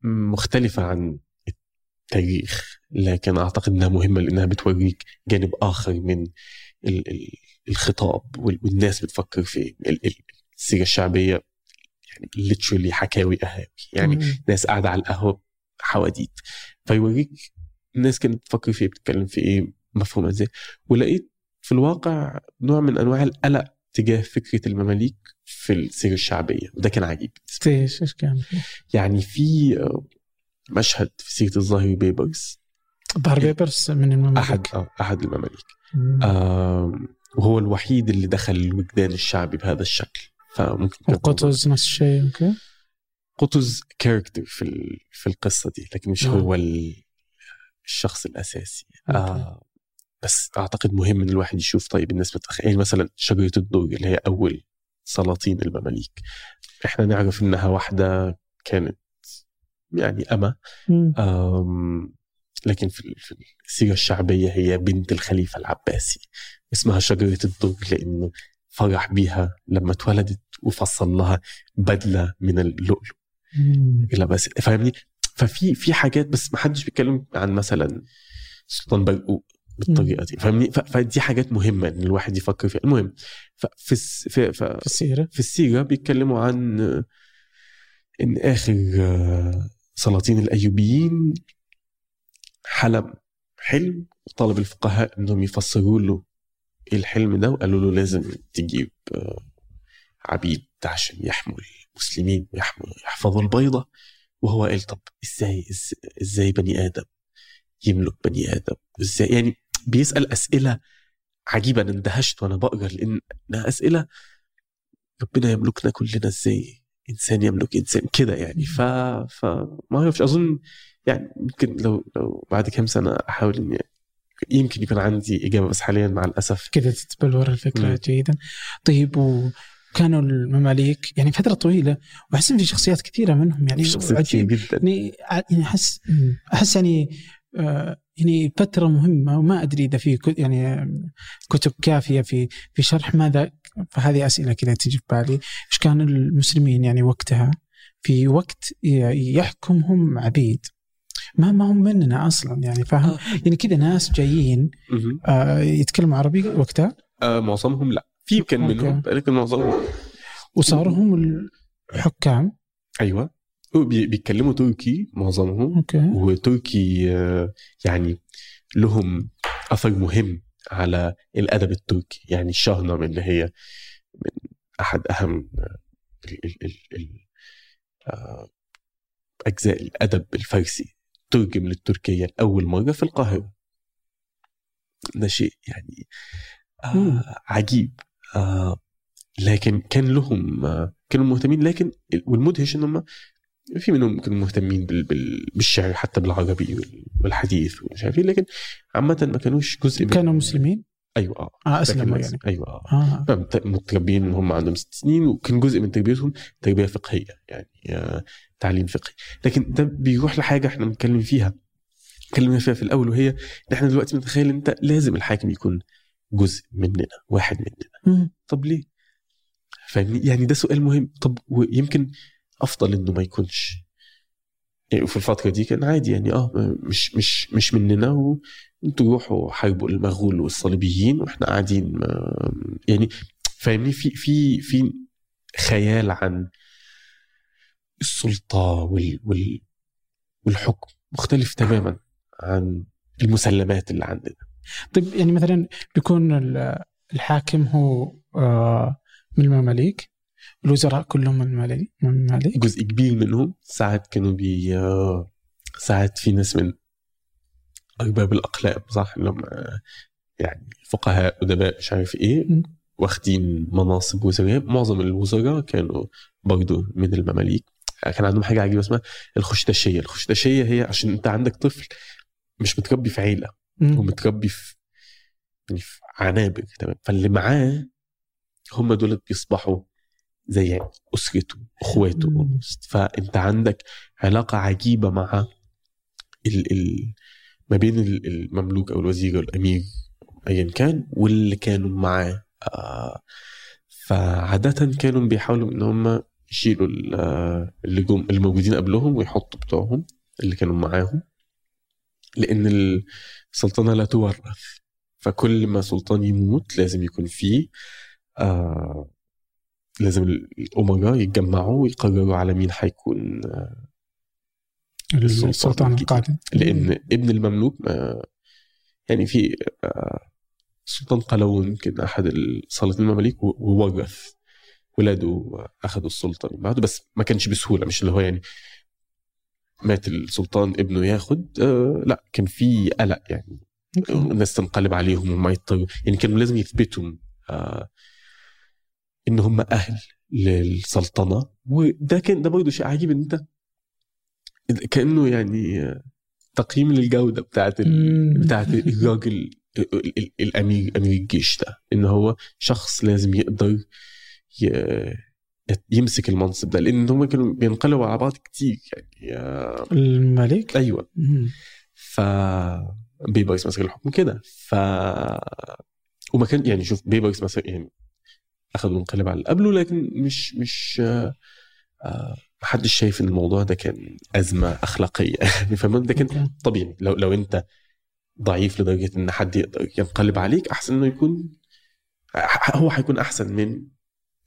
Speaker 2: مختلفة عن التاريخ لكن أعتقد أنها مهمة لأنها بتوريك جانب آخر من الخطاب والناس بتفكر في السيرة الشعبية يعني literally حكاوي قهاوي يعني مم. ناس قاعدة على القهوة حواديت. فيوريك الناس كانت بتفكر في إيه بتتكلم في إيه مفهوم إزاي. ولقيت في الواقع نوع من أنواع القلق تجاه فكرة المماليك في السيره الشعبية. وده كان عجيب.
Speaker 1: إيش كان؟
Speaker 2: يعني في مشهد في سيره الظاهر بيبرز
Speaker 1: الظاهر بيبرز من المماليك.
Speaker 2: أحد آه أحد المماليك. آه وهو الوحيد اللي دخل الوجدان الشعبي بهذا الشكل.
Speaker 1: فممكن وقطز نفس الشيء okay
Speaker 2: قطز character في في القصة دي لكن مش هو الشخص الأساسي. آه بس أعتقد مهم إن الواحد يشوف طيب الناس بتخيل يعني مثلا شجرة الدرج اللي هي أول سلاطين المماليك. إحنا نعرف إنها واحدة كانت يعني اما لكن في السيرة الشعبية هي بنت الخليفة العباسي. اسمها شجرة الدرج لأنه فرح بيها لما اتولدت وفصل لها بدلة من اللؤلؤ. إلى بس فاهمني؟ ففي في حاجات بس ما حدش بيتكلم عن مثلا سلطان برقوق بالطريقة دي فاهمني؟ فدي حاجات مهمة إن الواحد يفكر فيها. المهم
Speaker 1: في في, في السيرة.
Speaker 2: في السيرة بيتكلموا عن إن آخر سلاطين الأيوبيين حلم حلم وطلب الفقهاء إنهم يفسروا له إيه الحلم ده وقالوا له لازم تجيب عبيد عشان يحموا المسلمين ويحموا يحفظوا البيضة. وهو قال طب إزاي إزاي بني آدم يملك بني آدم؟ إزاي؟ يعني بيسأل أسئلة عجيبة أنا اندهشت وأنا بقرأ لانها أسئلة ربنا يملكنا كلنا. إزاي؟ إنسان يملك إنسان كده يعني. ف ف ما أعرفش أظن يعني يمكن لو لو بعد كام سنة أحاول إني يمكن يكون عندي إجابة بس حاليا مع الأسف.
Speaker 1: كذا تتبلور الفكرة م. جيدا. طيب و كانوا المماليك يعني فترة طويلة وأحس في شخصيات كثيرة منهم يعني
Speaker 2: عجيب. جدا.
Speaker 1: يعني يعني أحس أحس يعني آه يعني فترة مهمة وما أدري إذا في يعني كتب كافية في في شرح ماذا. فهذه أسئلة كذا تجي في بالي. إيش كان المسلمين يعني وقتها؟ في وقت يحكمهم عبيد. ما ما هم مننا أصلا يعني فاهم؟ آه. يعني كذا ناس جايين آه يتكلموا عربي وقتها؟
Speaker 2: آه معظمهم لا. في كان منهم لكن معظمهم.
Speaker 1: وصاروا هم الحكام؟
Speaker 2: أيوه. بيتكلموا تركي معظمهم.
Speaker 1: أوكي.
Speaker 2: وتركي آه، يعني لهم أثر مهم على الأدب التركي. يعني الشاهنامه اللي هي من أحد أهم ال ال ال ال آه، أجزاء الأدب الفارسي. ترجم للتركية لأول مرة في القاهرة. ده شيء يعني آه عجيب. آه لكن كان لهم آه كانوا مهتمين. لكن والمدهش إن هم في منهم كانوا مهتمين بال بال بالشعر حتى بالعربي والحديث ومش عارف إيه، لكن عامة ما كانوش جزء
Speaker 1: كانوا مسلمين؟
Speaker 2: أيوه آه.
Speaker 1: آه اسلموا يعني.
Speaker 2: أيوه آه, آه. متربيين هم عندهم ست سنين وكان جزء من تربيتهم تربية فقهية يعني آه تعليم فقهي. لكن ده بيروح لحاجة إحنا بنتكلم فيها اتكلمنا فيها في الأول وهي إن إحنا دلوقتي بنتخيل إنت لازم الحاكم يكون جزء مننا واحد مننا.
Speaker 1: م.
Speaker 2: طب ليه؟ فاهمني؟ يعني ده سؤال مهم. طب ويمكن أفضل إنه ما يكونش. وفي الفترة دي كان عادي يعني آه مش مش مش مننا وانتوا روحوا حاربوا المغول والصليبيين وإحنا قاعدين يعني فاهمني؟ في في في خيال عن السلطة وال وال والحكم مختلف تماما عن المسلمات اللي عندنا.
Speaker 1: طيب يعني مثلا بيكون الحاكم هو آه، من المماليك الوزراء كلهم من المماليك
Speaker 2: جزء كبير منهم ساعات كانوا بي ساعات في ناس من أرباب الأقلام صح؟ اللي هم يعني فقهاء أدباء مش عارف إيه واخدين مناصب وزراء معظم الوزراء كانوا برضو من المماليك. كان عندهم حاجة عجيبة اسمها الخشدشيه الخشدشيه هي عشان أنت عندك طفل مش متربي في عيلة هو متربي في يعني في عنابر تمام؟ فاللي معاه هم دول بيصبحوا زي أسرته
Speaker 1: أخواته.
Speaker 2: فأنت عندك علاقة عجيبة مع ال ال ما بين ال- المملوك أو الوزير أو الأمير ايا كان واللي كانوا معاه. آه فعادة كانوا بيحاولوا إن هم يشيلوا ال- اللي جم الموجودين قبلهم ويحطوا بتوعهم اللي كانوا معاهم لأن السلطنة لا تورث. فكل ما سلطان يموت لازم يكون فيه آه لازم الامراء يتجمعوا ويقرروا على مين هيكون السلطان.
Speaker 1: القادم
Speaker 2: لأن ابن المملوك ما يعني في آه، السلطان قلاوون كان أحد السلاطين المماليك وورث ولاده أخذوا السلطة من بعده بس ما كانش بسهولة مش اللي هو يعني مات السلطان ابنه ياخد آه لا كان في قلق يعني. الناس تنقلب عليهم وما يضطروا يعني كانوا لازم يثبتوا آه إن هم أهل للسلطنة. وده كان ده برضه شيء عجيب إن أنت كأنه يعني تقييم للجودة بتاعت. بتاعت الراجل ال- ال- الامير أمير الجيش ده. إن هو شخص لازم يقدر ي- يمسك المنصب ده. لأن هم كانوا بينقلبوا على بعض كتير يعني.
Speaker 1: الملك؟ أيوه.
Speaker 2: ف بيبرس مسك الحكم كده. ف وما كان يعني شوف بيبرس مسك يعني أخذ منقلب على اللي قبله لكن مش مش آه، آه، محدش شايف إن الموضوع ده كان أزمة أخلاقية. يعني فاهم ده كان. طبيعي. لو لو أنت ضعيف لدرجة إن حد يقدر ينقلب عليك أحسن إنه يكون هو هيكون أحسن من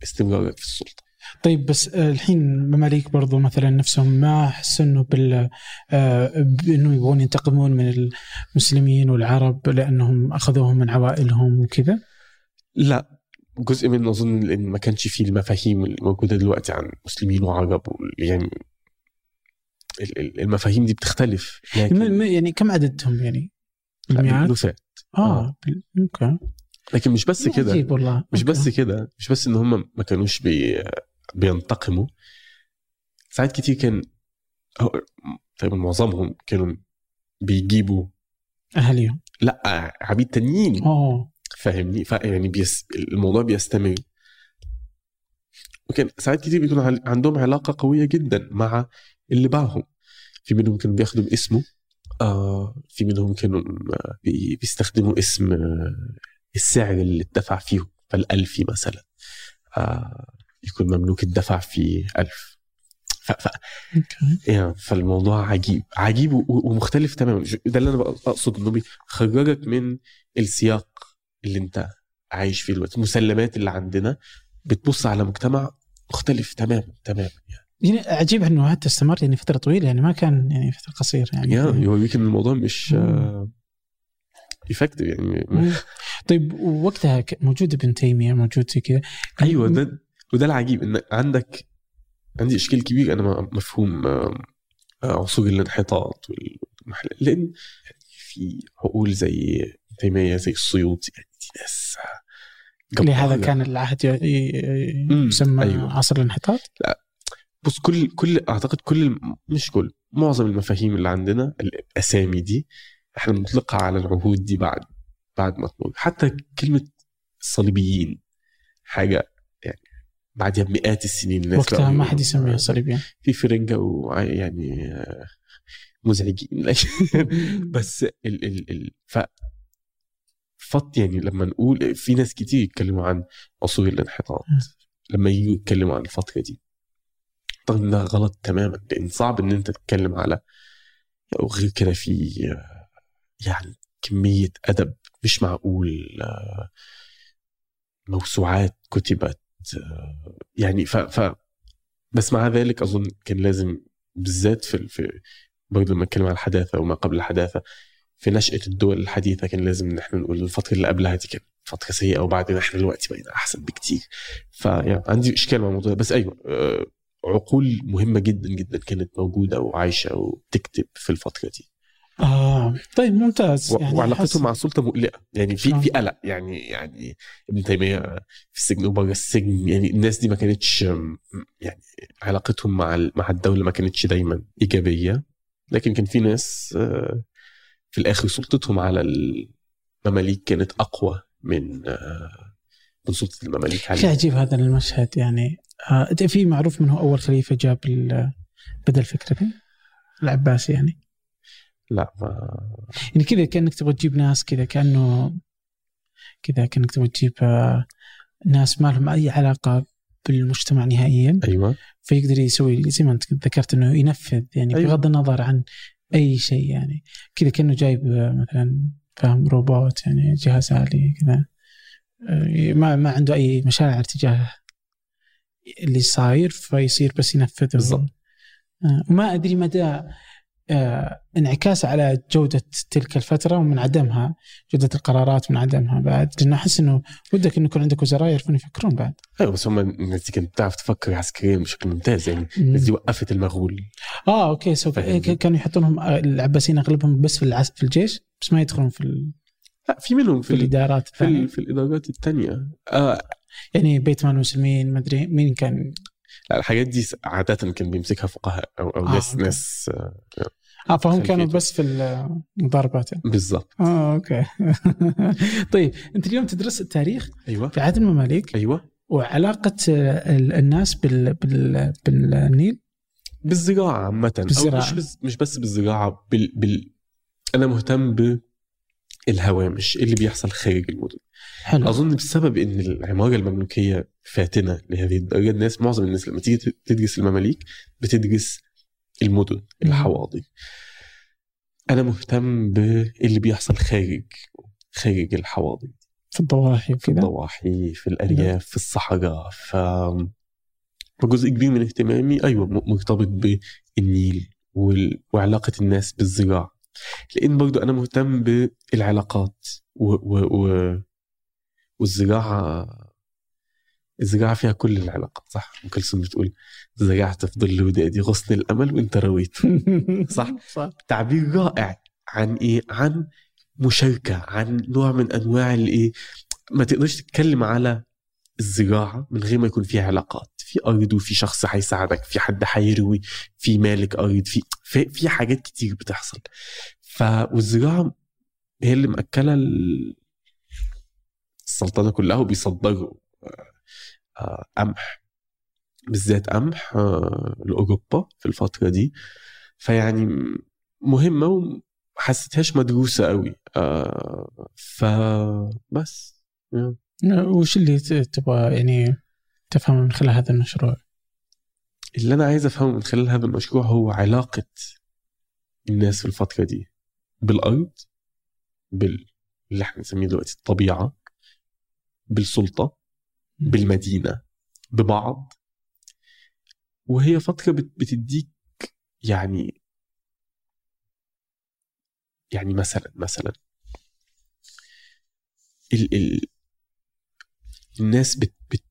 Speaker 2: استمرارك في السلطة.
Speaker 1: طيب بس آه، الحين المماليك برضو مثلا نفسهم ما حسنوا بال آه، بإنه يبغون ينتقمون من المسلمين والعرب لأنهم أخذوهم من عوائلهم وكذا؟
Speaker 2: لا. جزء من أظن إن ما كانش فيه المفاهيم الموجودة دلوقتي عن مسلمين وعرب يعني ال- ال- المفاهيم دي بتختلف. لكن
Speaker 1: يعني كم عددهم يعني؟ المئات؟ ألوفات آه okay.
Speaker 2: لكن مش بس كده. مش. بس كده. مش بس إن هم ما كانوش بي بينتقموا. ساعات كتير كان تقريبا معظمهم كانوا بيجيبوا
Speaker 1: أهاليهم.
Speaker 2: لا عبيد تانيين.
Speaker 1: اوه
Speaker 2: فاهمني؟ ف يعني بيس الموضوع بيستمر. وكان ساعات كتير بيكون عندهم علاقة قوية جدا مع اللي باعهم. في منهم كانوا بياخدوا باسمه آه في منهم كانوا آه، بي- بيستخدموا اسم آه، السعر اللي اتدفع فيه فالألفي مثلا. آه يكون مملوك الدفع فيه ألف. ف... ف...
Speaker 1: أوكي.
Speaker 2: يعني فالموضوع عجيب عجيب و- ومختلف تماما. ده اللي أنا اقصد إنه بيخرجك من السياق اللي انت عايش فيه دلوقتي. المسلمات اللي عندنا بتبص على مجتمع مختلف تماما تماما يعني.
Speaker 1: يعني عجيب إنه حتى استمر يعني فترة طويلة يعني ما كان يعني فترة قصيرة يعني.
Speaker 2: يعني يوريك ان الموضوع مش. افكتيف يعني.
Speaker 1: مم. طيب وقتها موجود ابن تيمية موجود زي كذا.
Speaker 2: أيوه ده وده العجيب إن عندك عندي إشكال كبير أنا مفهوم آه، آه، عصور الانحطاط والمحل لأن في عقول زي تيمية زي السيوطي يعني ناس
Speaker 1: لهذا. كان العهد يسمى
Speaker 2: أيوة.
Speaker 1: عصر الانحطاط.
Speaker 2: بص كل كل أعتقد كل مش كل معظم المفاهيم اللي عندنا الأسامي دي إحنا بنطلقها على العهود دي بعد بعد ما تمر حتى كلمة الصليبيين حاجة يعني بعدها بمئات السنين الناس
Speaker 1: وقتها ما حد يسميها صليبيين.
Speaker 2: في فرنجة ويعني آه، مزعجين. لكن بس ال ال ال ف فط يعني لما نقول في ناس كتير يتكلموا عن عصور الانحطاط. لما يجوا يتكلموا عن الفترة دي. طبعا ده غلط تماما لأن صعب إن أنت تتكلم على وغير كده في يعني كمية أدب مش معقول موسوعات كتبت يعني ف, ف بس مع ذلك أظن كان لازم بالذات في في برضه لما نتكلم عن الحداثة وما قبل الحداثة في نشأة الدول الحديثة كان لازم إن إحنا نقول الفترة اللي قبلها دي كانت فترة سيئة وبعدين إحنا دلوقتي بقينا أحسن بكتير. فيعني عندي إشكال مع الموضوع بس أيوه آه، عقول مهمة جدا جدا كانت موجودة وعايشة وبتكتب في الفترة دي.
Speaker 1: آه طيب ممتاز. يعني
Speaker 2: وعلاقتهم
Speaker 1: حسن.
Speaker 2: مع السلطه مقلقة. يعني في
Speaker 1: شلون؟
Speaker 2: في قلق. يعني يعني ابن تيمية في السجن وبره السجن. يعني الناس دي ما كانتش يعني علاقتهم مع مع الدولة ما كانتش دايما إيجابية. لكن كان في ناس آه، في الآخر سلطتهم على المماليك كانت أقوى من آه، من سلطة المماليك
Speaker 1: شيء
Speaker 2: عليهم
Speaker 1: عجيب هذا المشهد يعني. آه في معروف منه أول خليفة جاب ال- بدل فكرته العباس يعني.
Speaker 2: لا ما
Speaker 1: يعني كذا كأنك تبغى تجيب ناس كذا كأنه كذا كأنك تبغى تجيب آه، ناس ما لهم أي علاقة بالمجتمع نهائيا.
Speaker 2: أيوه.
Speaker 1: فيقدر يسوي زي ما أنت ذكرت إنه ينفذ يعني
Speaker 2: أيوة.
Speaker 1: بغض النظر عن أي شيء يعني. كذا كأنه جايب مثلا فاهم روبوت يعني جهاز آلي كذا. آه، ما ما عنده أي مشاعر تجاه اللي صاير فيصير بس ينفذه.
Speaker 2: بالضبط.
Speaker 1: آه، وما أدري مدى انعكاس على جودة تلك الفترة ومن عدمها جودة القرارات من عدمها بعد. لأنه أحس أنه ودك أنه يكون عندك وزراء يعرفون يفكرون بعد.
Speaker 2: أيوه بس هم الناس دي كانت بتعرف تفكر عسكريا بشكل ممتاز. يعني الناس دي وقفت المغول.
Speaker 1: آه okay. so
Speaker 2: فاهم.
Speaker 1: كانوا يحطونهم آه، العباسيين أغلبهم بس في العس في الجيش بس ما يدخلون في, ال...
Speaker 2: لا في منهم
Speaker 1: في
Speaker 2: في ال-
Speaker 1: الإدارات
Speaker 2: في, ال- في الإدارات الثانية. آه.
Speaker 1: يعني بيت مال المسلمين ما أدري مين كان؟
Speaker 2: لا الحاجات دي عادة كان بيمسكها فقهاء أو أو
Speaker 1: آه،
Speaker 2: ناس
Speaker 1: okay.
Speaker 2: ناس آه،
Speaker 1: آه فهم كانوا. بس في المضاربات
Speaker 2: بالظبط
Speaker 1: آه okay. طيب أنت اليوم تدرس التاريخ
Speaker 2: أيوه.
Speaker 1: في عهد المماليك أيوه. وعلاقة ال- الناس بال... بال... بالنيل؟
Speaker 2: بالزراعه عامة.
Speaker 1: بالزراعة.
Speaker 2: مش بس مش بس بالزراعه بال, بال أنا مهتم بالهوامش اللي بيحصل خارج المدن.
Speaker 1: حلو.
Speaker 2: أظن بسبب إن العمارة المملوكية فاتنة لهذه الدرجة الناس معظم الناس لما تيجي تدرس المماليك بتدرس المدن الحواضر أنا مهتم باللي بيحصل خارج خارج الحواضر
Speaker 1: في الضواحي
Speaker 2: في الضواحي في الأرياف في الصحراء ف فجزء كبير من اهتمامي أيوه مرتبط بالنيل وال... وعلاقة الناس بالزراعة. لأن برضو أنا مهتم بالعلاقات و... و... و... والزراعة الزراعه فيها كل العلاقات صح؟ أم كلثوم بتقول زرعت في ظل ودادي غصن الأمل وإنت رويت. صح.
Speaker 1: صح.
Speaker 2: تعبير رائع عن إيه؟ عن مشاركة عن نوع من أنواع الإيه؟ ما تقدرش تتكلم على الزراعه من غير ما يكون فيها علاقات. في أرض وفي شخص هيساعدك في حد هيروي في مالك أرض في في, في حاجات كتير بتحصل. ف والزراعه هي اللي مأكلة ال- السلطنة كلها وبيصدروا. قمح بالذات قمح آه، لأوروبا في الفترة دي. فيعني مهمة وما حسيتهاش مدروسة قوي. آه فبس.
Speaker 1: وش اللي تبغى يعني تفهمه من خلال هذا المشروع؟
Speaker 2: اللي أنا عايز أفهمه من خلال هذا المشروع هو علاقة الناس في الفترة دي بالأرض بال اللي إحنا نسميه دلوقتي الطبيعة بالسلطة. بالمدينة ببعض. وهي فترة بت- بتديك يعني يعني مثلا مثلا ال ال الناس بت, بت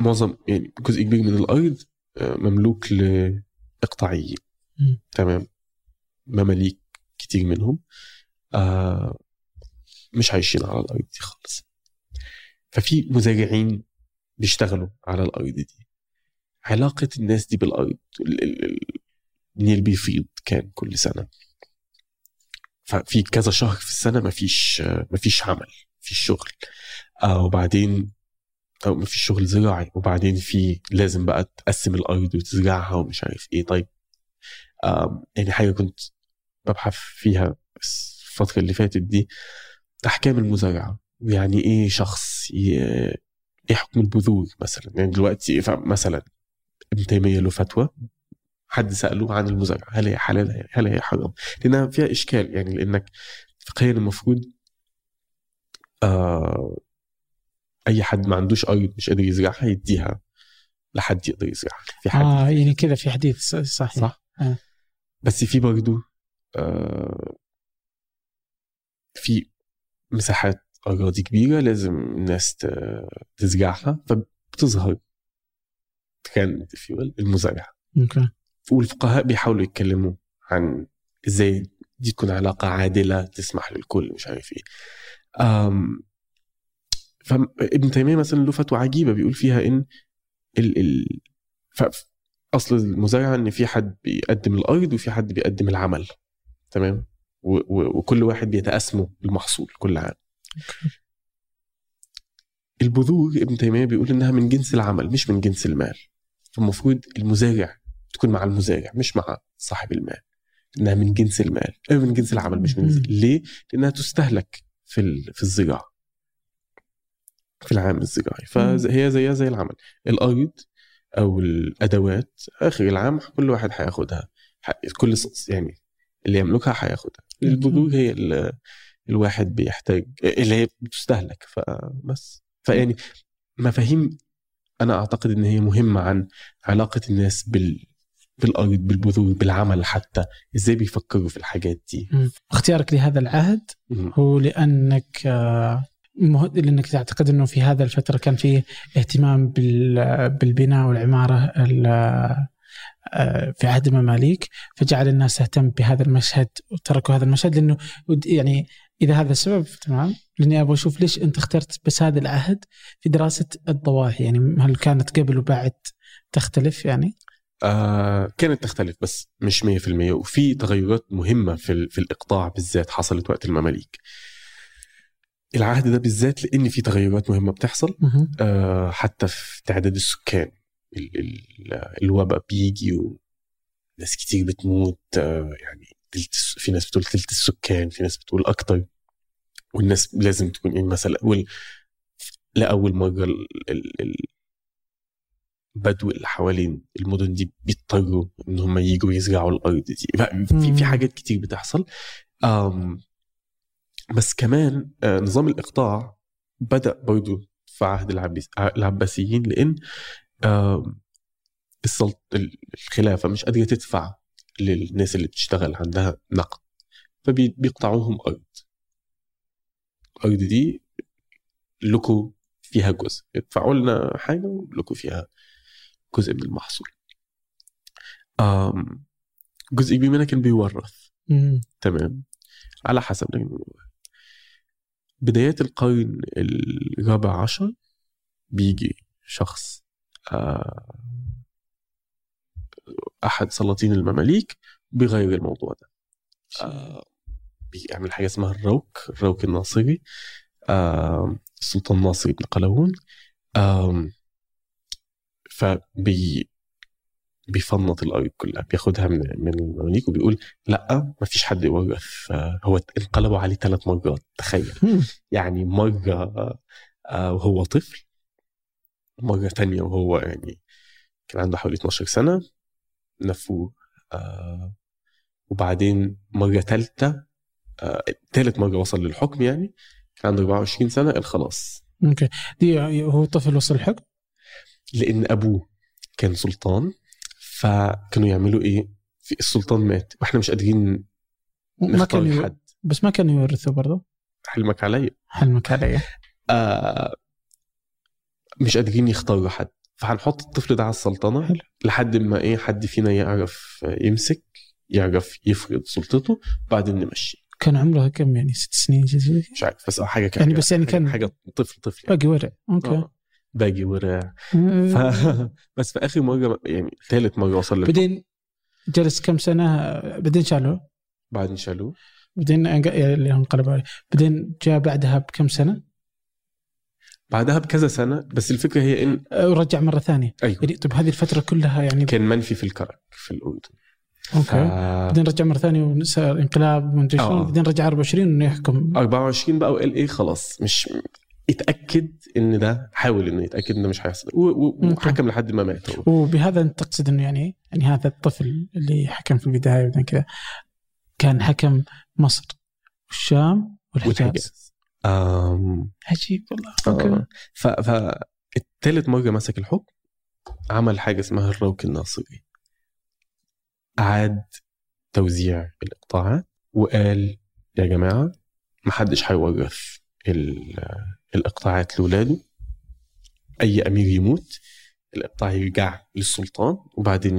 Speaker 2: معظم يعني جزء كبير من الأرض آه، مملوك
Speaker 1: لإقطاعيين.
Speaker 2: تمام؟ مماليك كتير منهم آه مش عايشين على الأرض دي خالص. ففي مزارعين بيشتغلوا على الأرض دي. علاقة الناس دي بالأرض ال- ال- ال- النيل بيفيض كان كل سنة. ففي كذا شهر في السنة مفيش مفيش عمل مفيش شغل. آه وبعدين أو مفيش شغل زراعي. وبعدين في لازم بقى تقسم الأرض وتزرعها ومش عارف إيه. طيب آم، يعني حاجة كنت ببحث فيها الفترة اللي فاتت دي أحكام المزارعة. ويعني إيه شخص. إيه حكم البذور مثلا؟ يعني دلوقتي مثلا ابن تيمية له فتوى حد سأله عن المزارعة هل هي حلال؟ هل هي حرام؟ لأنها فيها إشكال يعني لأنك فقهيا المفروض آه أي حد ما عندوش ارض مش قادر يزرعها يديها لحد يقدر يزرعها. في حد
Speaker 1: آه يعني كذا في حديث صحيح.
Speaker 2: صح؟
Speaker 1: آه.
Speaker 2: بس في برضه آه في مساحات اراضي كبيرة لازم الناس تزرعها فبتظهر ترند في المزارعه
Speaker 1: أوكي.
Speaker 2: والفقهاء بيحاولوا يتكلموا عن إزاي دي تكون علاقة عادلة تسمح للكل مش عارف إيه. فابن تيمية مثلا له فتوى عجيبة بيقول فيها إن ال ال أصل المزارعه إن في حد بيقدم الأرض وفي حد بيقدم العمل. تمام؟ وكل واحد بيتقاسموا المحصول كل عام. البذور ابن تيمية بيقول إنها من جنس العمل مش من جنس المال. فالمفروض المزارع تكون مع المزارع مش مع صاحب المال. إنها من جنس المال. أو من جنس العمل مش من جنس. ليه؟ لأنها تستهلك في في الزراعة. في العام الزراعي. فهي زيها زي العمل. الأرض أو الأدوات آخر العام كل واحد هياخدها. كل يعني اللي يملكها هياخدها. البذور هي الواحد بيحتاج اللي هي بتستهلك فبس فيعني مفاهيم أنا أعتقد إن هي مهمة عن علاقة الناس بال بالأرض بالبذور بالعمل حتى إزاي بيفكروا في الحاجات دي.
Speaker 1: اختيارك لهذا العهد. هو لأنك آه، مه- لأنك تعتقد إنه في هذا الفترة كان فيه اهتمام بال- بالبناء والعمارة ال- آه، في عهد المماليك فجعل الناس تهتم بهذا المشهد وتركوا هذا المشهد لأنه يعني إذا هذا السبب تمام لأني أبغى أشوف ليش أنت اخترت بس هذا العهد في دراسة الضواحي يعني هل كانت قبل وبعد تختلف يعني؟
Speaker 2: آه كانت تختلف بس مش 100% وفي تغيرات مهمة في في الإقطاع بالذات حصلت وقت المماليك العهد ده بالذات لأن في تغيرات مهمة بتحصل. آه، حتى في تعداد السكان ال- ال- الوباء بيجي وناس كتير بتموت آه، يعني في ناس بتقول تلت السكان في ناس بتقول أكتر والناس لازم تكون يعني مثلا أول لاول مره ال- ال- ال- البدو اللي حوالين المدن دي بيضطروا إن هم يجوا يزرعوا الأرض دي في. في حاجات كتير بتحصل آم، بس كمان آه، نظام الإقطاع بدأ برضو في عهد العباس- العباسيين لإن السلط الخلافة مش قادرة تدفع للناس اللي بتشتغل عندها نقد فبيقطعوهم ارض الأرض دي لكم فيها جزء. ادفعوا لنا حاجة ولكم فيها جزء من المحصول. آم، جزء كبير منها كان بيورث.
Speaker 1: مم.
Speaker 2: تمام؟ على حسب. بدايات القرن الرابع عشر بيجي شخص آه، أحد سلاطين المماليك بيغير الموضوع ده. آه، بيعمل حاجة اسمها الروك الروك الناصري. آه، السلطان ناصر بن قلاوون. آم، فبي بيفنط الأرض كلها بياخدها من من المماليك وبيقول لأ ما فيش حد يورث آه، هو انقلبوا عليه ثلاث مرات تخيل. يعني مرة آه، وهو طفل مرة تانية وهو يعني كان عنده حوالي 12 سنة. نفوه آه، وبعدين مرة تالتة آه، تالت مرة وصل للحكم يعني كان عنده 24 سنة قال خلاص.
Speaker 1: أوكي. دي هو طفل وصل الحكم؟
Speaker 2: لأن أبوه كان سلطان فكانوا يعملوا إيه؟ في السلطان مات وإحنا مش قادرين
Speaker 1: ما كان.
Speaker 2: حد.
Speaker 1: بس ما كان يورثه برضه؟
Speaker 2: حلمك عليا.
Speaker 1: حلمك علي
Speaker 2: آه مش قادرين يختاروا حد. فهنحط الطفل ده على السلطنة
Speaker 1: حلو.
Speaker 2: لحد ما إيه حد فينا يعرف يمسك يعرف يفرض سلطته بعدين نمشي.
Speaker 1: كان عمره كم يعني؟ ست سنين زي
Speaker 2: مش عارف بس حاجة كان
Speaker 1: يعني بس يعني كان-
Speaker 2: حاجة طفل طفل يعني.
Speaker 1: باقي ورع أوكي.
Speaker 2: آه. باقي ورع ف... بس في آخر مرة يعني ثالث مرة وصل للحكم
Speaker 1: بعدين جلس كم سنة؟ بعدين شالوه.
Speaker 2: بعدين شالوه.
Speaker 1: بعدين اللي انقلب عليه. بعدين جاء بعدها بكم سنة؟
Speaker 2: بعدها بكذا سنة بس الفكرة هي إن
Speaker 1: آه، ورجع مرة ثانية.
Speaker 2: أيوه.
Speaker 1: يعني طب هذه الفترة كلها يعني
Speaker 2: كان منفي في الكرك في الأردن. ف...
Speaker 1: okay بعدين رجع مرة ثانية وصار انقلاب ومدري شلون.
Speaker 2: آه.
Speaker 1: بعدين رجع 24 إنه يحكم.
Speaker 2: 24 بقى وقال إيه خلاص مش اتاكد إن ده حاول إنه يتأكد ان ده مش هيحصل. وحكم لحد ما مات هو.
Speaker 1: وبهذا أنت تقصد إنه يعني يعني هذا الطفل اللي حكم في البداية وبعدين كذا كان حكم مصر والشام والحجاز. عجيب والله
Speaker 2: آه.
Speaker 1: okay
Speaker 2: ف فالتالت مرة مسك الحكم عمل حاجة اسمها الروك الناصري أعاد توزيع الإقطاعات وقال يا جماعة محدش هيورث ال- الإقطاعات لولاده أي أمير يموت الإقطاع يرجع للسلطان وبعدين